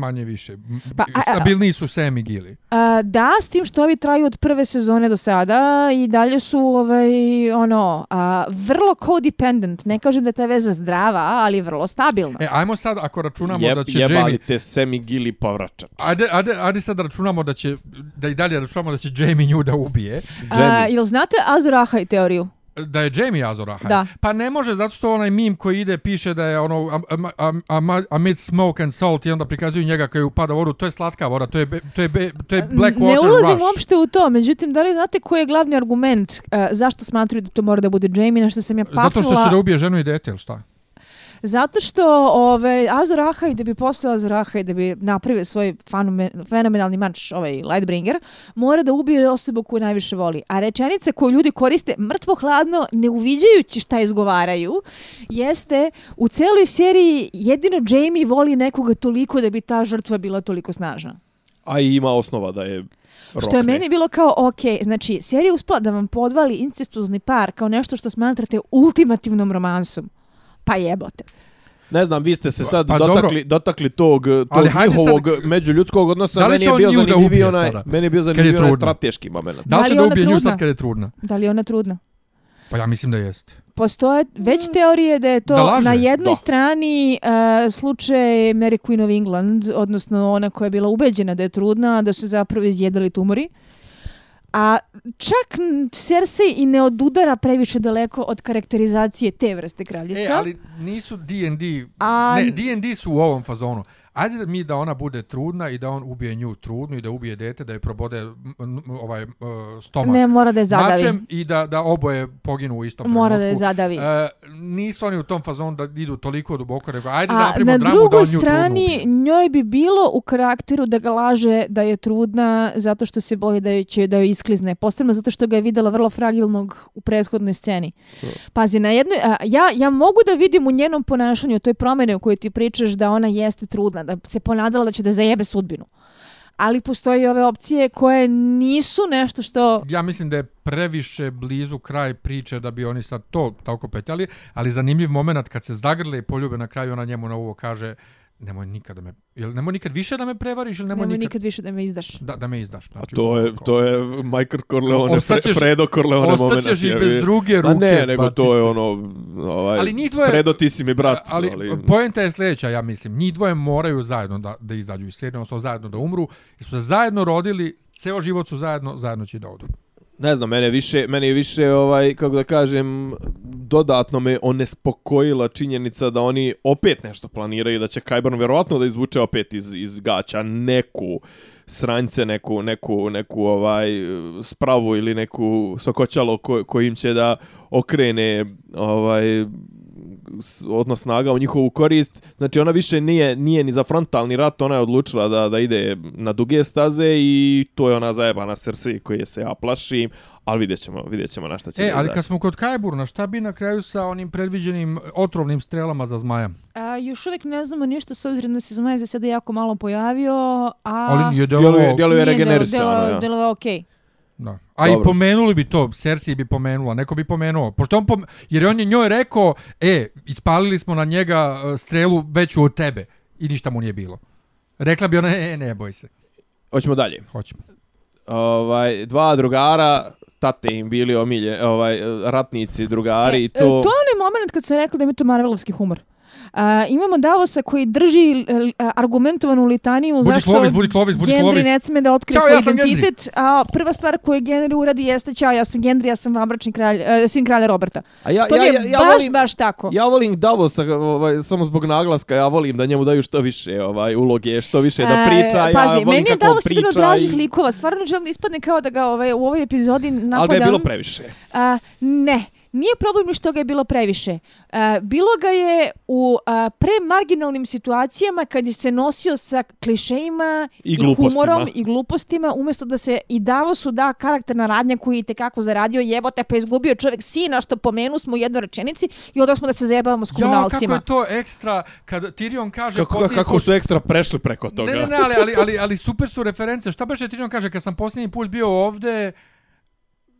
Manje više. Pa, a- a- Stabilniji su Sam i Gilly. A, da, s tim što ovi traju od prve sezone do sada i dalje su ovaj, ono, a, vrlo codependent. Ne kažem da je ta veza zdrava, ali vrlo stabilna. E, ajmo sad, ako računamo Jeb, da će jebali Jamie... te semi gili povračač. Ajde, ajde, ajde sad da računamo da će, da i dalje računamo da će Jamie nju da ubije. A, Jamie. jel znate Azor Ahai teoriju? Da je Jamie Azor Ahai. Da. Pa ne može, zato što onaj mim koji ide piše da je ono am- am- am- am- amid smoke and salt i onda prikazuju njega koji upada u vodu. To je slatka voda, to je, be, to je, be, to je black ne water ulazim rush. uopšte u to, međutim, da li znate koji je glavni argument uh, zašto smatruju da to mora da bude Jamie, na što sam ja pafnula? Zato što će da ubije ženu i dete, ili šta? Zato što ove, Azor Ahai, da bi postao Azor Ahai, da bi napravio svoj fenomen- fenomenalni mač, ovaj Lightbringer, mora da ubije osobu koju najviše voli. A rečenica koju ljudi koriste mrtvo hladno, ne uviđajući šta izgovaraju, jeste u celoj seriji jedino Jamie voli nekoga toliko da bi ta žrtva bila toliko snažna. A i ima osnova da je Što je rokne. meni bilo kao, ok, znači, serija uspela da vam podvali incestuzni par kao nešto što smatrate ultimativnom romansom. Pa jebote. Ne znam, vi ste se sad Pa dotakli, dotakli tog, tog Ali hajde sad- njihovog međuljudskog odnosa. Da li meni će je on bio nju da onaj, sada? meni je bio je zanimljiviji onaj strateški moment. Da li Da će li da ona ubije nju sad kad je trudna? Da li je ona trudna? Pa ja mislim da jeste. Postoje već teorije da je to Da laže? na jednoj Da. strani uh, slučaj Mary Queen of England, odnosno ona koja je bila ubeđena da je trudna, a da su zapravo izjedali tumori. A čak Cersei i ne odudara previše daleko od karakterizacije te vrste kraljica. E, ali nisu D&D, A- ne, D&D su u ovom fazonu. Ajde da mi da ona bude trudna i da on ubije nju trudnu i da ubije dete, da je probode ovaj stomak Ne, mora da je zadavi. mačem i da, da oboje poginu u istom Mora da je trenutku. zadavi. E, nisu oni u tom fazonu da idu toliko duboko, nego ajde da A napravimo na dramu da drugoj on nju trudnu strani ubije. njoj bi bilo u karakteru da ga laže da je trudna zato što se boji da joj će da joj isklizne. Posebno zato što ga je videla vrlo fragilnog u prethodnoj sceni. Pazi, na jednoj, a, ja, ja mogu da vidim u njenom ponašanju toj promjene u kojoj ti pričaš da ona jeste trudna, da se ponadala da će da zajebe sudbinu. Ali postoji ove opcije koje nisu nešto što... Ja mislim da je previše blizu kraj priče da bi oni sad to tako petljali, ali zanimljiv moment kad se zagrle i poljube na kraju, ona njemu na ovo kaže nemoj nikad da me, jel nemoj nikad više da me prevariš ili nemoj, Nemoj nikad, nikad više da me izdaš. Da, da me izdaš. A Znači, to je, kao- to je Michael Corleone, Ostaćeš- Fre, Fredo Corleone moment. Ostaćeš i bez druge A ruke. ne, nego to je patice. ono, ovaj, Ali njih dvoje- Fredo ti si mi brat. ali, ali poenta je sljedeća, ja mislim. Njih dvoje moraju zajedno da, da izađu iz serije, odnosno zajedno da umru. I su se zajedno rodili, ceo život su zajedno, zajedno će da odu ne znam, mene više, mene je više, ovaj, kako da kažem, dodatno me onespokojila činjenica da oni opet nešto planiraju, da će Kajborn vjerovatno da izvuče opet iz, iz gaća neku sranjce, neku, neku, neku ovaj spravu ili neku sokoćalo ko, kojim će da okrene ovaj odnos snaga u njihovu korist. Znači ona više nije nije ni za frontalni rat, ona je odlučila da da ide na duge staze i to je ona zajebana Cersei koje se ja plašim, ali vidjećemo, vidjećemo na šta će. E, ali kad smo kod Kajburna, šta bi na kraju sa onim predviđenim otrovnim strelama za zmaja? A, još uvijek ne znamo ništa s obzirom da se zmaj za sada jako malo pojavio, a... Ali nije djeluje, djeluje Nije delo- regenerisano, ja. Delovao okej. Da. A i Dobro. pomenuli bi to, Cersei bi pomenula, neko bi pomenuo. Pošto on pom... Jer on je njoj rekao, e, ispalili smo na njega e, strelu veću od tebe. I ništa mu nije bilo. Rekla bi ona, e, ne boj se. Hoćemo dalje. Hoćemo. Ovaj dva drugara tate im bili omilje, ovaj ratnici, drugari i E, to. to je onaj moment kad sam rekla da mi je to Marvelovski humor. A, imamo Davosa koji drži a, argumentovanu litaniju Budi zašto Clovis, budi Clovis, budi Gendry Clovis. ne sme da otkrije svoj ja sam Gendry. identitet, a prva stvar koju Gendry uradi jeste ćao, ja sam Gendry, ja sam vambračni kralj, e, sin kralja Roberta. A ja, To ja, je ja, ja baš, volim, baš tako. Ja volim Davosa ovaj, samo zbog naglaska, ja volim da njemu daju što više ovaj uloge, što više da E, priča, ja pazi, volim meni je Davos jedan od dražih i- likova. Stvarno želim da ispadne kao da ga ovaj, u ovoj epizodi napadam. Ali ga je bilo previše. A, ne, nije problem ni što ga je bilo previše. A, bilo ga je u a, premarginalnim situacijama kad je se nosio sa klišejima I i, humorom i glupostima, umjesto da se i Davosu da karakterna radnja koji je tekako zaradio jebote pa izgubio čovjek sina što pomenu smo u jednoj rečenici i onda smo da se zajebavamo s Jo, kako komunalcima. je to ekstra kad Tyrion kaže Kako, posljednji kako su ekstra prešli preko toga. Ne, ne, ne, ali, ali, ali, ali super su reference. Šta beše Tyrion kaže, kad sam posljednji put bio ovde,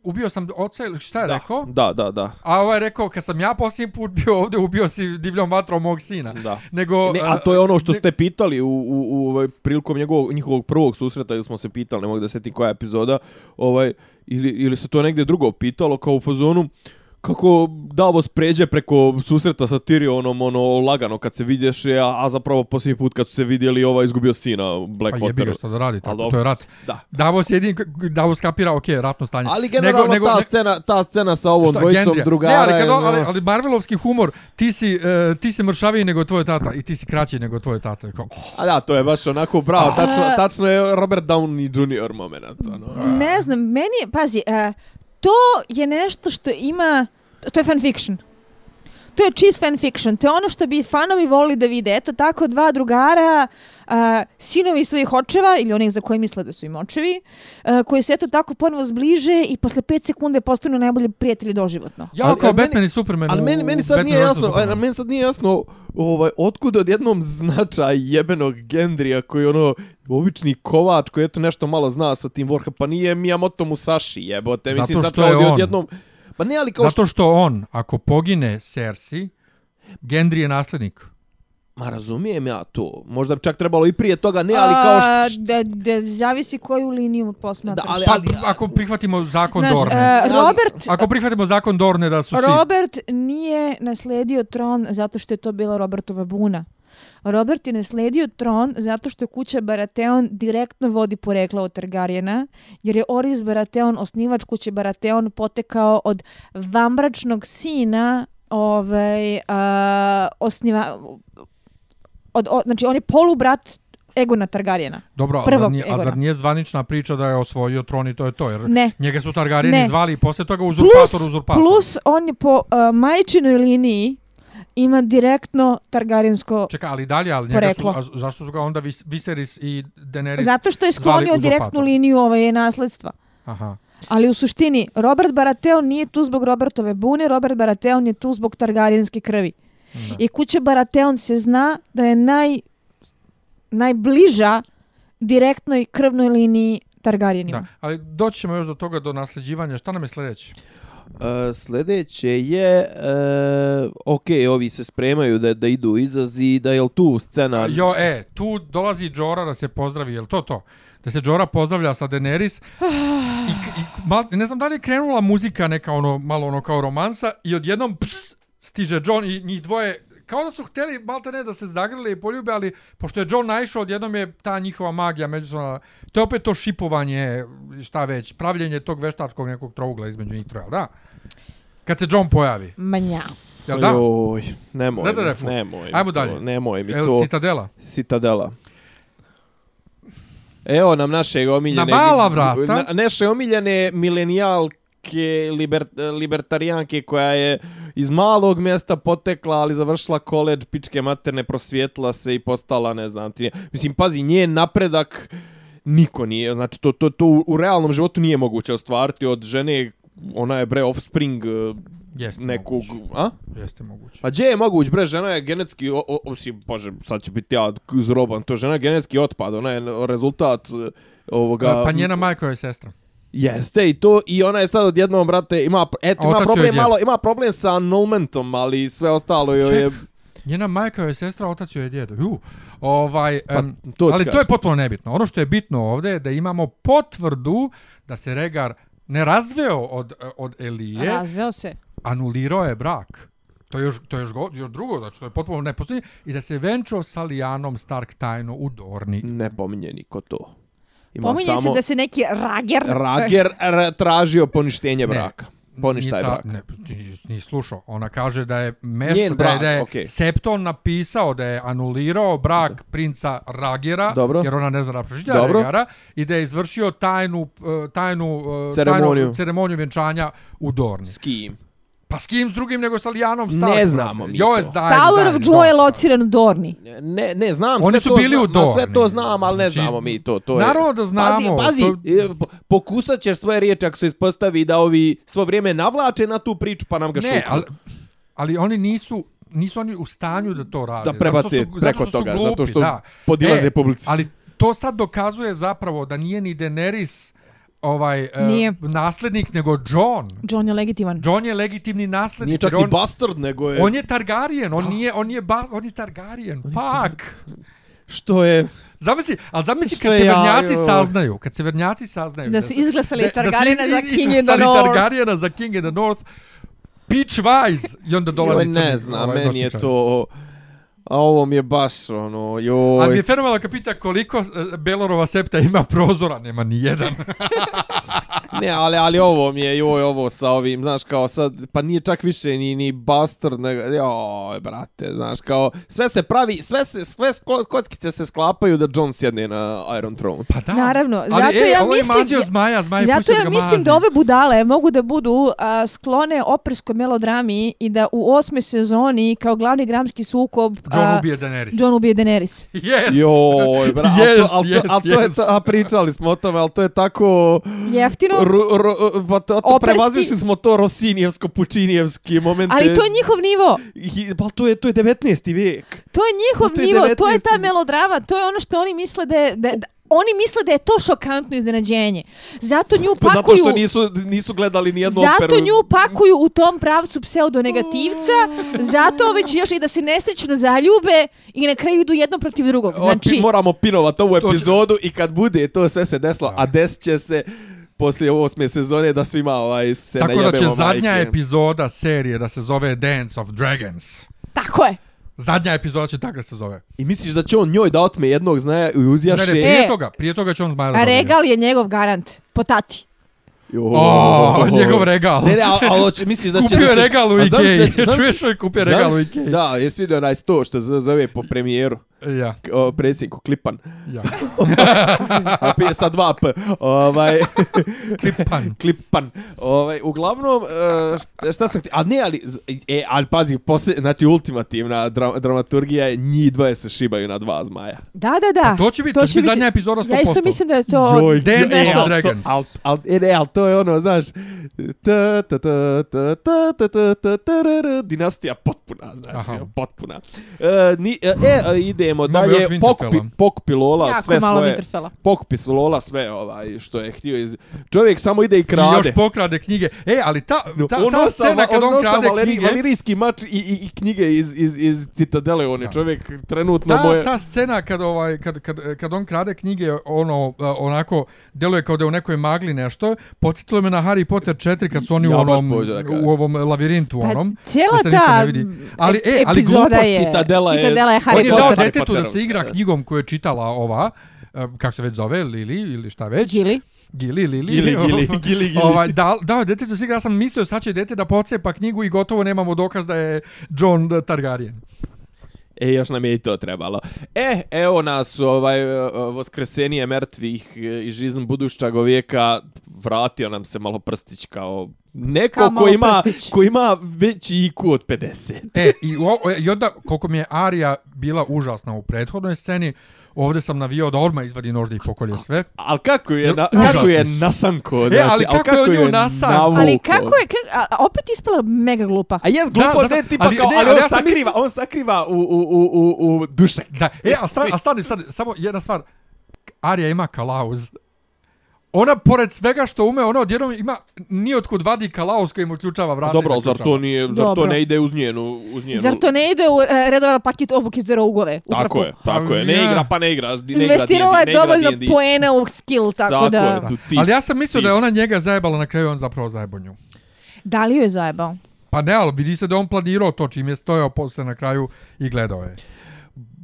ubio sam oca, ili šta je da, rekao? Da, da, da. A ovaj rekao, kad sam ja posljednji put bio ovde, ubio si divljom vatrom mog sina. Da. Nego, Ne, a to je ono što ne- ste pitali u, u, u ovaj, prilikom njegovog, njihovog prvog susreta, ili smo se pitali, ne mogu da se koja epizoda, ovaj, ili, ili se to negdje drugo pitalo, kao u fazonu, kako Davos pređe preko susreta sa Tyrionom, ono, lagano kad se vidješ, a, a zapravo posljednji put kad su se vidjeli, ovaj izgubio sina u Pa jebi ga što da radi, tako, to je rat. Da. Davos je jedin, Davos kapira, ok, ratno stanje. Ali generalno ta, scena, ta scena sa ovom dvojicom Gendrija? drugara Ne, ali, kad, je, on- ali, ono- ali Marvelovski humor, ti si, uh, ti si mršaviji nego tvoj tata i ti si kraći nego tvoj tata. Kao, A da, to je baš onako bravo, tačno, tačno je Robert Downey Jr. moment. Ono. Ne znam, meni pazi, uh, to je nešto što ima, to je fanfiction. To je čist fanfiction. To je ono što bi fanovi volili da vide. Eto tako dva drugara, uh, sinovi svojih očeva, ili onih za koje misle da su im očevi, uh, koji se eto tako ponovo zbliže i posle 5 sekunde postanu najbolji prijatelji doživotno. ja Ali- kao ali meni- Batman i Superman Ali meni, meni sad nije Batman jasno, Superman. a, meni sad nije jasno ovaj, otkud odjednom značaj jebenog Gendrija koji ono obični kovač koji eto nešto malo zna sa tim Warhammer, pa nije Miyamoto Musashi jebote, Zato mislim sad što kao je on. odjednom, pa ne ali kao što, Zato što on, ako pogine Cersei, Gendry je nasljednik. ma razumijem ja to, možda bi čak trebalo i prije toga, ne ali kao što, da, da zavisi koju liniju posmatraš. Da, ali- Pa, ako prihvatimo zakon Znaš, Dorne. uh, Robert, Ako prihvatimo zakon Dorne da su svi... Robert nije nasledio tron zato što je to bila Robertova buna. Robert je nasledio tron zato što kuća Baratheon direktno vodi poreklo od Targaryena, jer je Oris Baratheon, osnivač kuće Baratheon, potekao od vambračnog sina ovaj, a, osniva... Od, od, znači, on je polubrat Egona Targaryena. Dobro, a prvog zar, nije, a zar nije zvanična priča da je osvojio tron i to je to? Jer Ne. njega su Targaryeni Ne. zvali i posle toga uzurpator, Plus, uzurpator. plus on je po uh, majčinoj liniji ima direktno Targaryensko Čekaj, ali dalje, ali njega su, Poreklo. a zašto su ga onda Vis, Viserys i Daenerys... Zato što je sklonio direktnu liniju ove nasledstva. Aha. Ali u suštini, Robert Baratheon nije tu zbog Robertove bune, Robert Baratheon je tu zbog targarijanske krvi. Da. I kuća Baratheon se zna da je naj, najbliža direktnoj krvnoj liniji Targaryenima. Da, ali doći ćemo još do toga, do nasljeđivanja. Šta nam je sljedeće? Uh, sljedeće je, uh, ok, ovi se spremaju da, da idu iza zida, jel tu scena? Jo, e, tu dolazi Jora da se pozdravi, je li to to? Da se Jora pozdravlja sa Daenerys i, i mal, ne znam da li je krenula muzika neka ono, malo ono kao romansa i odjednom ps, stiže John i njih dvoje kao da su htjeli malte ne da se zagrle i poljube, ali pošto je John naišao, odjednom je ta njihova magija međusobna, to je opet to šipovanje, šta već, pravljenje tog veštačkog nekog trougla između njih troja, da? Kad se John pojavi, Manja. jel da? Joj, nemoj, Ne da mi, refu. nemoj. Ajmo to, dalje. Nemoj mi El to. Citadela. Citadela. Evo nam našeg omiljene... Na mala vrata. Na, naše omiljene milenijalke, liber, libertarijanke koja je iz malog mjesta potekla, ali završila koleđ, pičke materne, prosvjetla se i postala, ne znam ti. Mislim, pazi, njen napredak niko nije, znači to, to, to u, u realnom životu nije moguće ostvariti od žene, ona je bre offspring eh, Jeste nekog, moguće. a? Jeste moguće. Pa gdje je moguć, bre, žena je genetski, o, o, o, si, bože, sad će biti ja zroban, to žena je genetski otpad, ona je rezultat e, ovoga... Pa njena majka je sestra. Jeste i to, i ona je sad odjednom, brate, ima, eto, ima problem malo, ima problem sa annulmentom, ali sve ostalo joj je... Ček. Njena majka je sestra, otac joj je djedo. Ju. Ovaj, Pa, em, to ali to je potpuno nebitno. Ono što je bitno ovdje je da imamo potvrdu da se Regar ne razveo od, od Elije, Razveo se. anulirao je brak. To je još, to je još, go, još drugo, znači to je potpuno nepostoji. I da se venčao sa Lijanom Stark tajno u Dorni. Ne pominje niko to. Ima Pominje samo se da se neki rager... Rager tražio poništenje Ne, braka. Poništaj Nije ta- brak. Ne, nisi slušao. Ona kaže da je mesto, Njen da je, brak, da je okej. Septon napisao da je anulirao brak princa Ragera, Dobro. jer ona ne zna Dobro. Ragera, i da je izvršio tajnu, eh, tajnu, eh, Ceremoniju. tajnu ceremoniju vjenčanja u Dorni. S kim? Pa s kim s drugim nego sa Lijanom Stark? Ne znamo mi to. Tower of Joy je lociran u Dorni. Ne, ne znam, Oni sve su to bili znam, u ma sve Dorni. to znam, ali ne Znači, znamo mi to. to je... naravno da znamo, Pazi, pazi, to- e, po- pokusat ćeš svoje riječi ako se ispostavi da ovi svo vrijeme navlače na tu priču pa nam ga Ne, šutnu. ali, ali oni nisu nisu oni u stanju da to rade. Da prebace Zato su- preko zato toga, glupi, zato što da. podilaze E, publici. Ali to sad dokazuje zapravo da nije ni Daenerys ovaj e, Nije. naslednik nego John. John je legitiman. John je legitimni naslednik. Nije čak on, bastard, nego je... on je Targaryen, on nije on je bas, on je Targaryen. Fuck. Što je... Zamisli, ali zamisli kad je se ja, saznaju, kad se vernjaci saznaju Da su izglasali Targaryena za King in the izglasali North. Targaryena za King in the North. Pitch wise i onda dolazi ne znam, ovaj, meni je to... A ovo mi je baš ono, joj... Ali mi je fenomenalno kad pita koliko e, Belorova septa ima prozora, nema ni jedan. <laughs> Ne, ali, ali ovo mi je, joj, ovo sa ovim, znaš, kao sad, pa nije čak više ni, ni bastard, nego, joj, brate, znaš, kao, sve se pravi, sve se, sve kockice se sklapaju da Jon sjedne na Iron Throne. Pa da. Naravno, Ali, zato e, ja ovo je mislim- mazio zmaja, zmaj je Zato ja ga mislim mazi. da ove budale mogu da budu a, sklone operskoj melodrami i da u osmoj sezoni kao glavni gramski sukob John a, ubije Daenerys. John ubije Daenerys. <laughs> Yes. Joj, bra, Yes, al to, al to, yes, al to je, yes. ta- a pričali smo o tome, ali to je tako... Jeftino, Ru, ru, pa to, to Operski- prevazišli smo to Rosinijevsko, Pučinijevski momente. ali to je njihov nivo. I- Pa to je, to je 19. vijek. To je njihov To je nivo, to je ta 19. melodrama, to je ono što oni misle da je... Da, da, oni misle da je to šokantno iznenađenje. Zato nju Pa zato pakuju... što nisu, nisu gledali ni jednu Zato operu. nju pakuju u tom pravcu pseudonegativca, zato već još i da se nesrećno zaljube i na kraju idu jedno protiv drugog. Znači, Znači, moramo pinovat ovu To epizodu i kad bude to sve se desilo, a desit će se poslije osme sezone da svima ovaj, se Tako da će najebemo zadnja majke. epizoda serije da se zove Dance of Dragons. tako je. Zadnja epizoda će tako se zove. I misliš da će on njoj da otme jednog znaja i Ne, uzjaše? ne, prije E. toga, prije toga će on zmaja da A dobije. Regal je njegov garant. Po tati. O, njegov regal. Ne, ne, ali al, misliš da će... Kupio da je ćeš- regal u a zamisli- <laughs> Čuješ što je kupio regal u Ikei? Da, jesi vidio onaj sto što z- zove po premijeru, Ja, o, predsjedniku Klipan. ja. <laughs> A pije sa dva p. Ovaj, <laughs> Klipan. Klipan. Ovaj, uglavnom, e, šta sam. A ne, ali, e, ali pazi, posle, znači ultimativna dra, dramaturgija je njih dvoje se šibaju na dva zmaja. Da, da, da. To će biti, to će biti zadnja epizoda 100%. Ja isto mislim da je to... Dance nešto- of Dragons. Al, al, e, ne, al to je ono, znaš, ta, ta, ta, ta, ta, ta, ta, ta, ta, dinastija potpuna, znači, Aha. potpuna. E, ni, e, e, idemo dalje, pokupi, pokupi Lola Jako sve malo svoje, Winterfella. pokupi su Lola sve ovaj, što je htio iz... Čovjek samo ide i I krade. još pokrade knjige. E, ali ta, ta, on ta scena kad on, nosa krade valeri, knjige... valerijski mač i, i, i knjige iz, iz, iz Citadele, on je čovjek trenutno Ta, moje... ta scena kad ovaj kad, kad, kad on krade knjige ono onako deluje kao da je u nekoj magli nešto podsjetilo me na Harry Potter 4 kad su oni Ja u onom u ovom lavirintu Pa, onom cijela ta vidi. Ali, e- e, ali epizoda glupost je... Citadela je- Citadela je on Harry je dao Potter. Harry detetu da se igra knjigom koju je čitala ova a, kako se već zove Lili ili šta već Gili. Gili Lili Gili, <laughs> gili, gili, gili. Ovaj, da, dao je detetu da se igra, ja sam mislio sad će dete da pocepa knjigu i gotovo nemamo dokaz da je John Targaryen. E, još nam je i to trebalo. E, evo nas, ovaj, e, voskresenije mrtvih i žizn budućeg vijeka, vratio nam se malo prstić kao neko Kao ko ima, prstić. ko ima veći IQ od 50. E, i, o, o- i onda, koliko mi je Arija bila užasna u prethodnoj sceni, ovdje sam navio da odmah izvadi nož da ih pokolje sve. Al kako je, na, užasni kako je nasanko, E, znači, ali al kako je on nju je nasan- navukao. Ali kako je, kako, a, opet ispala mega glupa. A jes Da, glupo, zato- ne, tipa ali- kao, ne, ali, ali on ja sakriva, on sakriva u, u, u, u, u dušek. Da, e, a <laughs> stani, a stani, stani, samo jedna stvar. Arija ima kalauz. Ona, pored svega što ume, ona odjednom ima nijotkud vadi kalauz koji mu uključava vrata. Dobro, zar to nije, zar to Dobro. ne ide uz njenu, uz njenu... Zar to ne ide u e, redovan paket obuke za rougove? U Tako je, tako je. Ne Ja. igra, pa ne igraš. Ne igra Investirala je ne igra dovoljno D&D. poena u skill, tako, Tako da... je, tu ti. Ali ja sam mislio ti. da je ona njega zajebala na kraju, on zapravo zajebao nju. Da li ju je zajebao? Pa ne, ali vidi se da on planirao to čim je stojao posle na kraju i gledao je.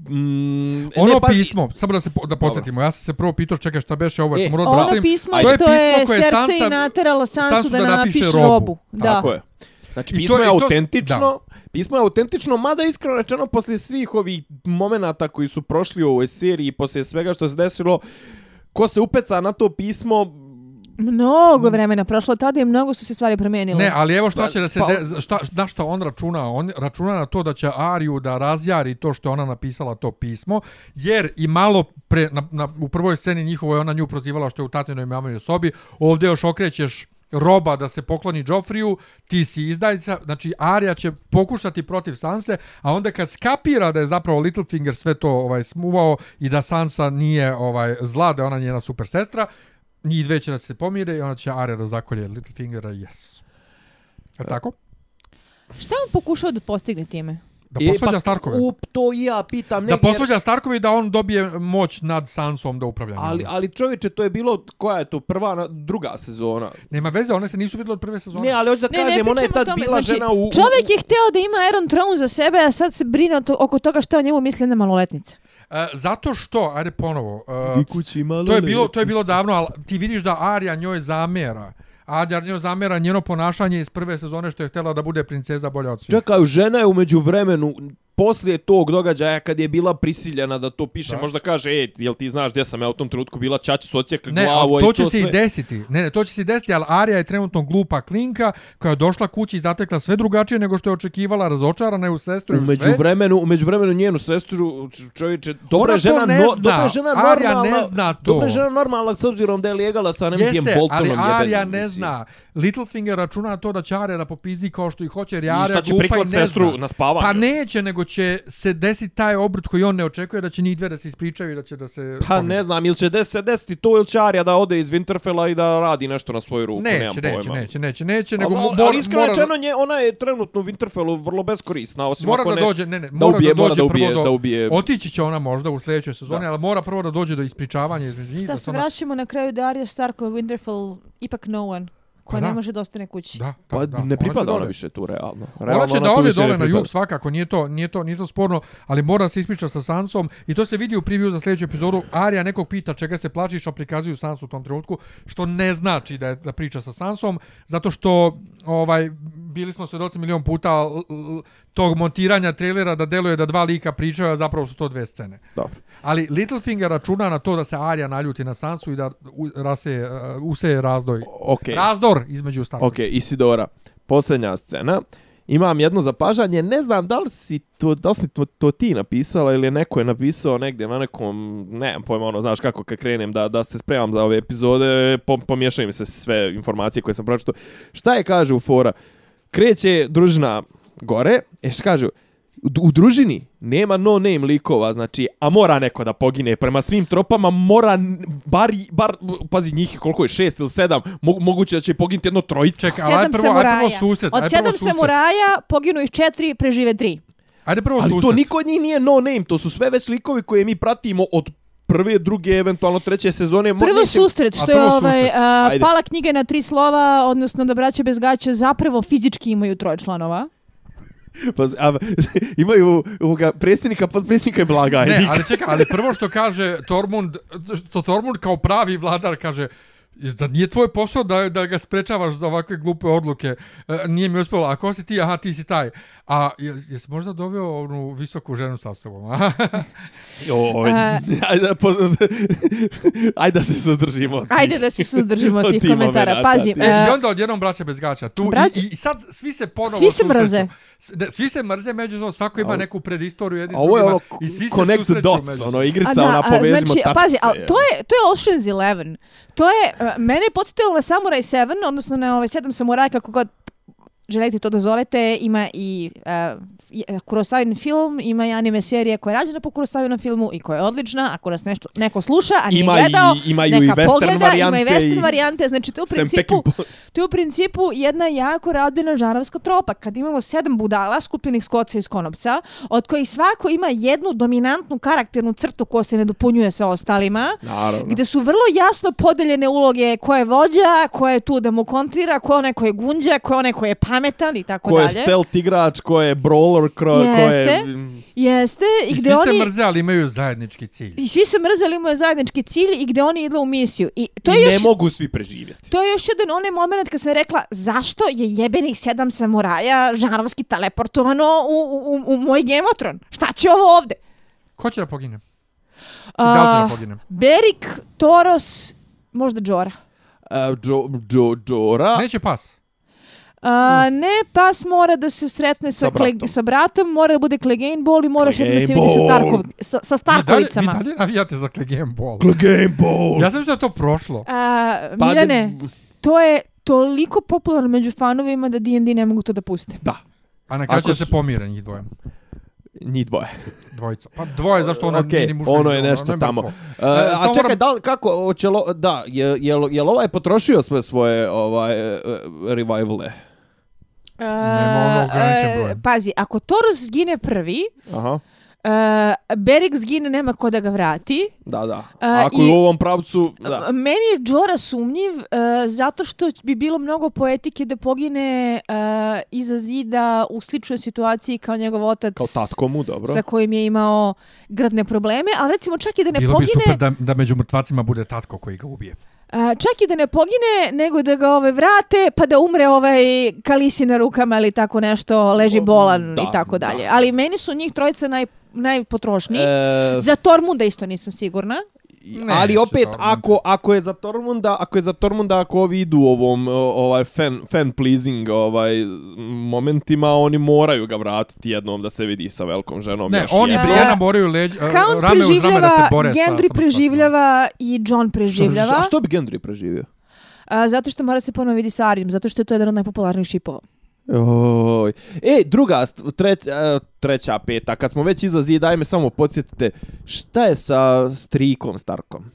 Mm, Ono ne, pazi, pismo, samo da se da podsjetimo, ja sam se prvo pitao čekaj šta beše ovo, ja E, sam morao da Ono pismo To je što pismo je Cersei Sansa- naterala Sansu, Sansu da, da napiše robu. robu. Da. Tako je. Znači, I pismo to- je autentično, pismo je autentično, mada iskreno rečeno, poslije svih ovih momenata koji su prošli u ovoj seriji, poslije svega što se desilo, ko se upeca na to pismo, Mnogo vremena prošlo tada i mnogo su se stvari promijenile. Ne, ali evo šta Pa- će da se pa- de, šta na što on računa? On računa na to da će Ariju da razjari to što je ona napisala to pismo, jer i malo pre na, na u prvoj sceni njihovoj ona nju prozivala što je u tatinoj maminoj sobi, ovdje još okrećeš roba da se pokloni Joffriju, ti si izdajica, znači Arya će pokušati protiv Sanse, a onda kad skapira da je zapravo Littlefinger sve to ovaj smuvao i da Sansa nije ovaj zla, da je ona njena super sestra, njih dve će da se pomire i onda će Arya da zakolje Littlefingera, yes. Je tako? Šta on pokušao da postigne time? Da E, posvađa pa, Starkove. U, to i ja pitam. Da negdje, posvađa Starkove i da on dobije moć nad Sansom da upravlja. Ali, ali čovječe, to je bilo, koja je to, prva, na- druga sezona? Nema veze, one se nisu vidjeli od prve sezone. Ne, ali hoću da Ne, ne kažem, ona je tad tome. bila znači, žena u... u- čovjek je hteo da ima Iron Throne za sebe, a sad se brine to, oko toga šta o njemu misli jedna maloletnica. E, zato što, ajde ponovo, e, kući malo to je bilo to je bilo davno, ali ti vidiš da Arya njoj zamera. Arya njoj zamera njeno ponašanje iz prve sezone što je htjela da bude princeza bolja od svih. Čekaj, žena je umeđu vremenu, poslije tog događaja kad je bila prisiljena da to piše, Da. možda kaže, ej, jel ti znaš gdje sam ja u tom trenutku bila, čači su ocijekli Ne, glavu ali i to će se sve. i desiti. Ne, ne, to će se i desiti, ali Arya je trenutno glupa klinka koja je došla kući i zatekla sve drugačije nego što je očekivala, razočarana je u sestru i u Umeđu sve. vremenu, umeđu vremenu njenu sestru, čovječe, dobra je žena, to ne no, zna. dobra je žena normalna. ne zna to. Dobra je žena normalna s obzirom da je lijegala sa Nemzijem Jeste, ali Boltonom. Arya jebenim, ne mislim. zna. Littlefinger računa na to da će Arya da popizdi kao što i hoće, jer je I Arya šta će glupa i ne sestru zna. na spavanju? Pa neće, nego će se desiti taj obrt koji on ne očekuje da će njih dve da se ispričaju i da će da se... Pa pomire. ne znam, ili će des, se desiti to ili će Arya da ode iz Winterfella i da radi nešto na svoju ruku, nemam Neće, neće, pojma. neće, neće, neće, nego Ali, mo- ali, ali mora- iskreno mora da- rečeno, nje, ona je trenutno u Winterfellu vrlo beskorisna, osim Mora ako da ne... dođe, ne, ne, da mora ubije- da mora dođe da ubije- prvo do... da ubije- Otići će ona možda u sljedećoj sezoni, Da. ali mora prvo da dođe do ispričavanja između njih. Da da se ona- vraćamo na kraju da Arya Starkova Winterfell ipak no one, koja Pa da. ne može da ostane kući. Da, da, Pa da, ne pripada ona dole. više tu realno. Ona realno će da tu ode dole na jug svakako, nije to, nije to, nije to sporno, ali mora da se ispriča sa Sansom i to se vidi u preview za sljedeću epizodu. Arya nekog pita čega se plačiš, a prikazuju Sansu u tom trenutku, što ne znači da je da priča sa Sansom, zato što ovaj bili smo svedoci milion puta tog montiranja trailera da deluje da dva lika pričaju, a zapravo su to dve scene. Dobro. Ali Littlefinger računa na to da se Arya naljuti na Sansu i da rase, uh, useje razdoj. Okej. Razdor između Starkova. Ok, Isidora, posljednja scena. Imam jedno zapažanje, ne znam da li si to, da li si to, to ti napisala ili neko je napisao negdje na nekom, ne znam pojma, ono, znaš kako kad krenem da, da se spremam za ove epizode, pom, pomiješaju mi se sve informacije koje sam pročito. Šta je kaže u fora? Kreće družina gore, e šta kažu, u, družini nema no name likova, znači, a mora neko da pogine. Prema svim tropama mora, bar, bar pazi njih koliko je, šest ili sedam, mo, moguće da će poginuti jedno trojica. Čekaj, ali prvo, prvo susret. Od sedam susret. samuraja poginu ih četiri, prežive tri. Ajde prvo Ali susret. to niko od njih nije no name, to su sve već likovi koje mi pratimo od prve, druge, eventualno treće sezone. Prvo neće- susret, što je ovaj, Ajde. pala knjiga na tri slova, odnosno da braća bez gaća zapravo fizički imaju troje članova. Pa, a, <laughs> imaju ovoga predsjednika, podpredsjednika i Ne, blagajnika. ali čekaj, ali prvo što kaže Tormund, što Tormund kao pravi vladar kaže da nije tvoj posao da, da ga sprečavaš za ovakve glupe odluke. E, nije mi uspjelo. A ko si ti? Aha, ti si taj. A je- jesi možda doveo onu visoku ženu sa sobom? a? <laughs> Oj, A- ajde, po, <laughs> ajde da se suzdržimo. od tih- Ajde da se suzdržimo od tih tih komentara. Pazi, E, I onda odjednom braća bez gaća. Tu, Braća- i, I sad svi se ponovo Svi se susreću. mrze. S- da, Svi se mrze međusobno, svako ima A- neku predistoriju jedni s ovo je ono i svi se connect the dots, međusobno. ono igrica, da, ona a, povežimo znači, tačkice. pazi, ali to je, to je Ocean's Eleven. To je, uh, mene je podsjetilo na Samurai 7, odnosno na ove sedam samuraja, kako god želite to da zovete, ima i uh, Kurosawin film, ima i anime serija koja je rađena po Kurosawinom filmu i koja je odlična, ako nas nešto, neko sluša, a nije Ima i- gledao, imaju i neka western pogleda, varijante ima i western i- varijante, znači to je u principu, to je u principu jedna jako radbina žarovska tropa. Kad imamo sedam budala skupljenih s koca iz konopca, od kojih svako ima jednu dominantnu karakternu crtu koja se ne dopunjuje sa ostalima, Naravno. gde su vrlo jasno podeljene uloge ko je vođa, ko je tu da mu kontrira, ko je onaj ko je gunđa, ko je onaj ko je pamet, pametan i tako Ko je dalje. stealth igrač, ko je brawler, ko, ko je... Jeste. Jeste, i I gde svi se oni... mrze, ali imaju zajednički cilj. I svi se mrzeli, imaju zajednički cilj i gde oni idu u misiju. I to I je još... ne mogu svi preživjeti. To je još jedan onaj moment kad sam rekla zašto je jebenih sedam samuraja žanovski teleportovano u, u, u, u moj Gemotron? Šta će ovo ovde? Ko će da pogine? I da li će da pogine? Berik, Toros, možda Džora. Uh, Džo, Džo, Džora... Neće pas. A, ne, pas mora da se sretne sa, Sa kle, bratom. sa bratom, mora da bude Clegane Ball i moraš jedno da se Clegane vidi sa. Starkov, sa, sa Starkovicama. Vi dalje, vi dalje navijate za Clegane Ball. Game Ball! Ja sam da je to prošlo. A, Pa, Miljane, ne- to je toliko popularno među fanovima da D&D ne mogu to da puste. Da, A na kraju će se pomire njih dvoje. njih dvoje. Dvojica. Pa dvoje, zašto ona Okej, nije ni muška, ono je nešto ne tamo. Uh, a samo čekaj, moram- da li, kako, hoće lo, da, je, je, je li ovaj potrošio sve svoje ovaj, uh, revivale? Nema ono ograničen broj. E, pazi, ako Toros zgine prvi, Aha, e, Berik zgine, nema ko da ga vrati. da, da. A, Ako i- je u ovom pravcu, da. Meni je Džora sumnjiv e, zato što bi bilo mnogo poetike da pogine e, iza zida u sličnoj situaciji kao njegov otac Kao tatko mu, dobro. sa kojim je imao gradne probleme, ali recimo čak i da ne Bilo bi pogine, super da, da među mrtvacima bude tatko koji ga ubije. A, čak i da ne pogine, nego da ga ove vrate, pa da umre ovaj kalisi na rukama ili tako nešto, leži bolan Da, i tako da. dalje. Ali meni su njih trojica naj, najpotrošniji. E, Za Tormunda isto nisam sigurna. Ne, ali opet, Tormund. ako, ako je za Tormunda, ako je za Tormunda, ako ovi idu u ovom ovaj fan, fan pleasing ovaj momentima, oni moraju ga vratiti jednom da se vidi sa velikom ženom. Ne, još on i jednom. Brianna moraju leđ, Count rame uz rame da se bore sa, sa Gendry mrtvacima. preživljava i John preživljava. A što bi Gendry preživio? A, zato što mora se ponovo vidi sa Arijom, zato što je to jedan od najpopularnijih šipova. Oj. E, druga, st- treć, e, treća, peta, kad smo već iza zida, daj me samo podsjetite, šta je sa strikom Starkom?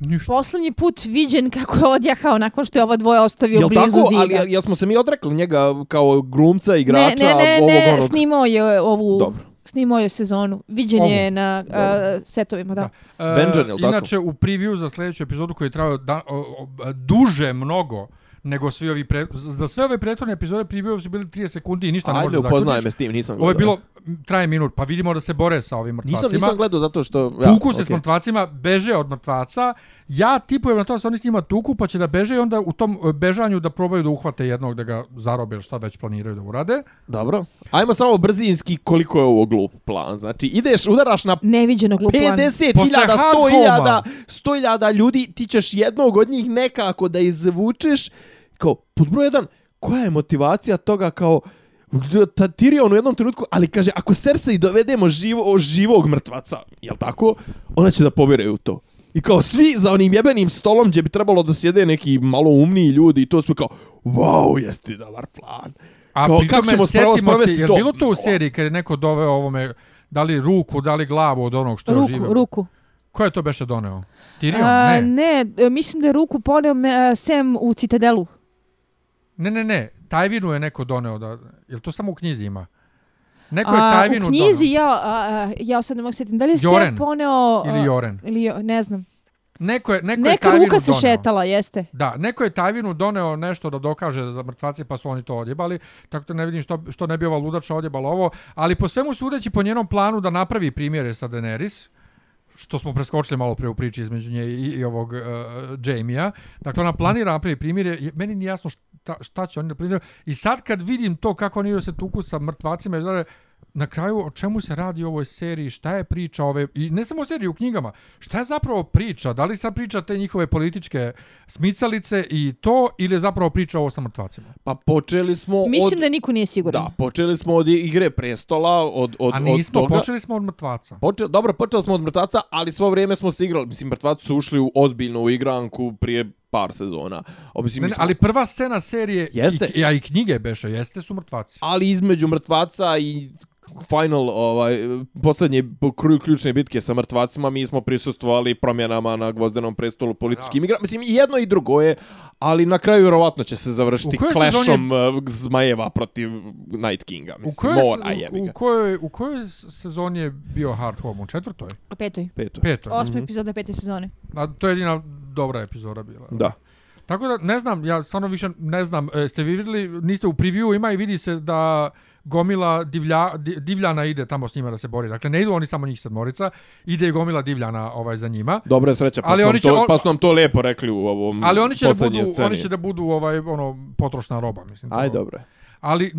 Ništa. Poslednji put viđen kako je odjahao nakon što je ova dvoje ostavio Jel blizu tako? zida. Ali jel, jel smo se mi odrekli njega kao glumca, ne, igrača, ne, ne, ovog ne, onog? snimao je ovu... Dobro. Snimao je sezonu. Viđen Ovu. je na Dobro. a, setovima, da. Da. Benjen, jel tako? Inače, u preview za sljedeću epizodu koji je trajao da, o, o, duže mnogo nego svi ovi pre, za sve ove prethodne epizode preview su bili 30 sekundi i ništa ne Ajde, možeš da upoznaj zaključiš. me s tim, nisam Ovo je gledao. bilo, traje minut, pa vidimo da se bore sa ovim mrtvacima. Nisam, nisam gledao zato što... Tuku se s okej. mrtvacima, beže od mrtvaca. Ja tipujem na to da se oni s njima tuku, pa će da beže i onda u tom e, bežanju da probaju da uhvate jednog, da ga zarobe ili šta već planiraju da urade. Dobro. Ajmo samo brzinski koliko je ovo glup plan. Znači, ideš, udaraš na Neviđeno glup plan. 50.000, Posle 100.000, 100.000 ljudi, ti ćeš jednog od njih nekako da izvučeš. Kao, pod broj jedan, koja je motivacija toga kao, ta Tyrion u jednom trenutku, ali kaže, ako Cersei dovedemo živo, živog mrtvaca, jel tako, ona će da povjeruje u to. I kao svi za onim jebenim stolom gdje bi trebalo da sjede neki malo umniji ljudi i to smo kao, wow, jeste dobar plan. A Kao, kako tome, ćemo se, sprovesti to? bilo to u seriji kad je neko doveo ovome, da li ruku, da li glavu od onog što je Ruku, oživio? ruku. Ko je to beše doneo? Tyrion? A, ne. ne, mislim da je ruku poneo me, Sam u Citadelu. Ne, ne, ne. Tajvinu je neko doneo. Da, je to samo u knjizi ima? Neko je Tajvinu u knjizi doneo. ja, a, ja sad ne mogu sjetiti. Da li je Joren. poneo... a, Ili Joren. Ili, ne znam. Neko je, neko je Neka Tajvinu ruka se doneo. šetala, jeste. Da, neko je Tajvinu doneo nešto da dokaže za mrtvace, pa su oni to odjebali, tako da ne vidim što, što ne bi ova ludača odjebala ovo, ali po svemu sudeći po njenom planu da napravi primjere sa Daenerys, što smo preskočili malo pre u priči između nje i, i ovog uh, Jamie-a. Dakle, ona planira napravi primire, meni nije jasno šta, šta će oni da planiraju. I sad kad vidim to kako oni se tuku sa mrtvacima, znači, na kraju o čemu se radi u ovoj seriji, šta je priča ove, i ne samo u seriji, u knjigama, šta je zapravo priča, da li sad priča te njihove političke smicalice i to, ili je zapravo priča ovo sa mrtvacima? Pa počeli smo Mislim od... da niko nije siguran. Da, počeli smo od igre prestola, od, od, A nismo, od toga. počeli smo od mrtvaca. Počeli, dobro, počeli smo od mrtvaca, ali svo vrijeme smo se igrali. Mislim, mrtvaci su ušli u ozbiljnu igranku prije par sezona. O, mislim, Ne, ne, smo- ali prva scena serije, Jeste. i, a i knjige beše, jeste su mrtvaci. ali između mrtvaca i final ovaj posljednje ključne bitke sa mrtvacima mi smo prisustvovali promjenama na gvozdenom prestolu političkim igrama mislim i jedno i drugo je ali na kraju vjerovatno će se završiti U clashom uh, zmajeva protiv Night Kinga U mislim kojoj, mora jebi u, u, kojoj, u kojoj sezoni je bio Hard Home? U četvrtoj? U petoj. peto Petoj? Osma epizoda pete sezone. A to je jedina dobra epizoda bila. da Tako da, ne znam, ja stvarno više ne znam, e, ste vi vidjeli, niste u preview, ima i vidi se da gomila divlja, di- divljana ide tamo s njima da se bori. Dakle, ne idu oni samo njih sedmorica, ide i gomila divljana ovaj, za njima. Dobra je sreća, pa, Ali su oni će- to, pa su nam to lijepo rekli u ovom Ali oni će da budu, sceni. oni će da budu ovaj ono potrošna roba, mislim. Aj, dobro. je. Ali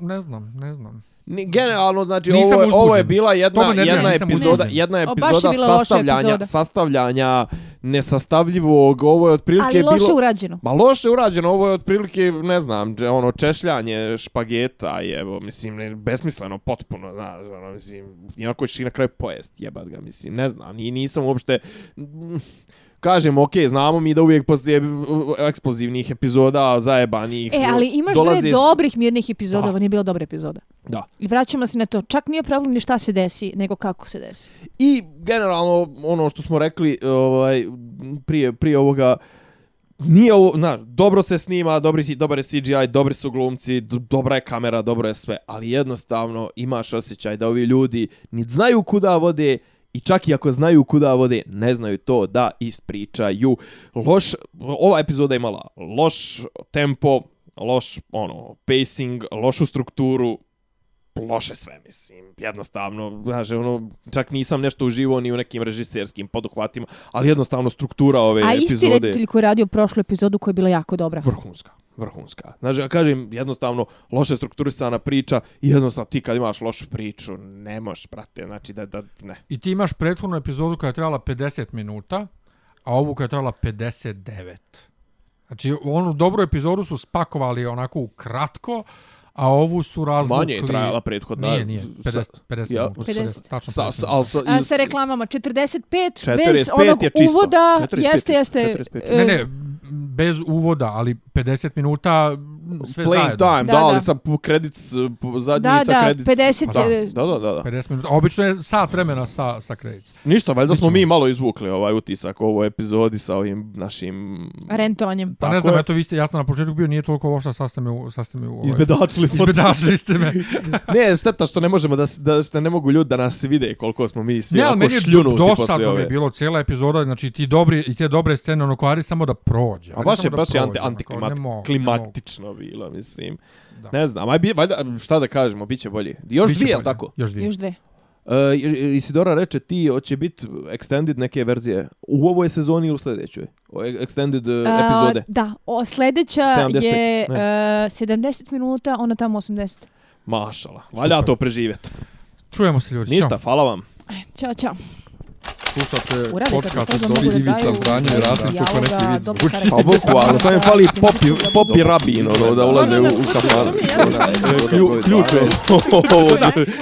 ne znam, ne znam. Ni, generalno, znači, Nisam ovo, je- ovo je bila jedna, nervira, jedna, nisam epizoda, uzbuđen. jedna je epizoda loša sastavljanja, epizoda. sastavljanja nesastavljivog, ovo je otprilike Ali loše bilo... urađeno. Ma loše urađeno, ovo je otprilike, ne znam, ono, češljanje špageta i evo, mislim, ne, besmisleno, potpuno, znaš, ono, mislim, jednako ćeš i na kraju pojest, jebat ga, mislim, ne znam, ni, nisam uopšte, mm, kažem, okej, znamo mi da uvijek poslije eksplozivnih epizoda, zajebanih, E, ali imaš dolazi bre s- dobrih mirnih epizoda, Da. ovo nije bila dobra epizoda. Da. I vraćamo se na to. Čak nije problem ni šta se desi, nego kako se desi. I generalno ono što smo rekli ovaj prije prije ovoga nije ovo, na, dobro se snima, dobri dobar je CGI, dobri su glumci, do, dobra je kamera, dobro je sve, ali jednostavno imaš osjećaj da ovi ljudi ni znaju kuda vode i čak i ako znaju kuda vode, ne znaju to da ispričaju. Loš, ova epizoda je imala loš tempo, loš ono pacing, lošu strukturu, loše sve, mislim, jednostavno, znaš, ono, čak nisam nešto uživao ni u nekim režiserskim poduhvatima, ali jednostavno struktura ove A isti epizode reditelj koji je radio prošlu epizodu koja je bila jako dobra. vrhunska, vrhunska. Znači, ja kažem, jednostavno, loše strukturisana priča i jednostavno ti kad imaš lošu priču, ne možeš, brate, znači da, da, ne. I ti imaš prethodnu epizodu koja je trebala 50 minuta, a ovu koja je trebala 59. Znači, onu dobru epizodu su spakovali onako u kratko, a ovu su razvukli... Manje je trajala prethodna. Nije, nije. 50, Sa- 50 ja, minuta. 50. Tačno Sa, 50 sa, sa, A, iz- sa reklamama 45 45 bez onog je čisto. uvoda 45 jeste jeste 45. e, Ne, ne, bez uvoda, ali 50 minuta sve Playing zajedno. time, da, Da, ali da. sa po zadnji Da, sa da, kredic. 50 da, je- da, da, da, da. 50 minuta. Obično je sat vremena sa, sa kredic. Ništa, valjda smo mi malo izvukli ovaj utisak u ovoj epizodi sa ovim našim... rentovanjem. Pa ne znam, je. eto vi ste, ja sam na početku bio, nije toliko loša, sad ste me u... Sad ste me u ovaj, Izbedačili smo. Izbedačili ste me. <laughs> ne, šteta što ne možemo da, da što ne mogu ljudi da nas vide koliko smo mi svi Ne, ali meni šljunuti do, posle dosadno mi ove. je bilo cijela epizoda, znači ti dobri i te dobre scene, ono kvari samo da prođe. A baš je, baš je anti, ono, ne ne antiklimatično bilo, mislim. Da. Ne znam, aj bi, valjda, šta da kažemo, bit će bolje. Još Biće dvije, bolje. tako? Još dvije. Još dve. Uh, Isidora reče ti, hoće biti extended neke verzije u ovoj sezoni ili u sljedećoj? O, e- Extended uh, epizode? da, o, sljedeća 75, je uh, 70 minuta, ona tamo 80. Mašala, valja Super. to preživjeti. Čujemo se ljudi. Ništa, Ćao. hvala vam. Ćao, čao. Slušate podcast od Dobri Ivica Zdanje i Rasim kako neki vid dobru zvuči. Pa bukvalno, samo mi fali popi, popi rabin, ono, da ulaze u, u kafan. Klju- Ključ <laughs> je.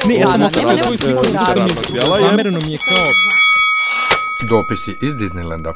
Ne, ja sam nema svoju sliku. Zamereno mi je kao... Dopisi iz Disneylanda.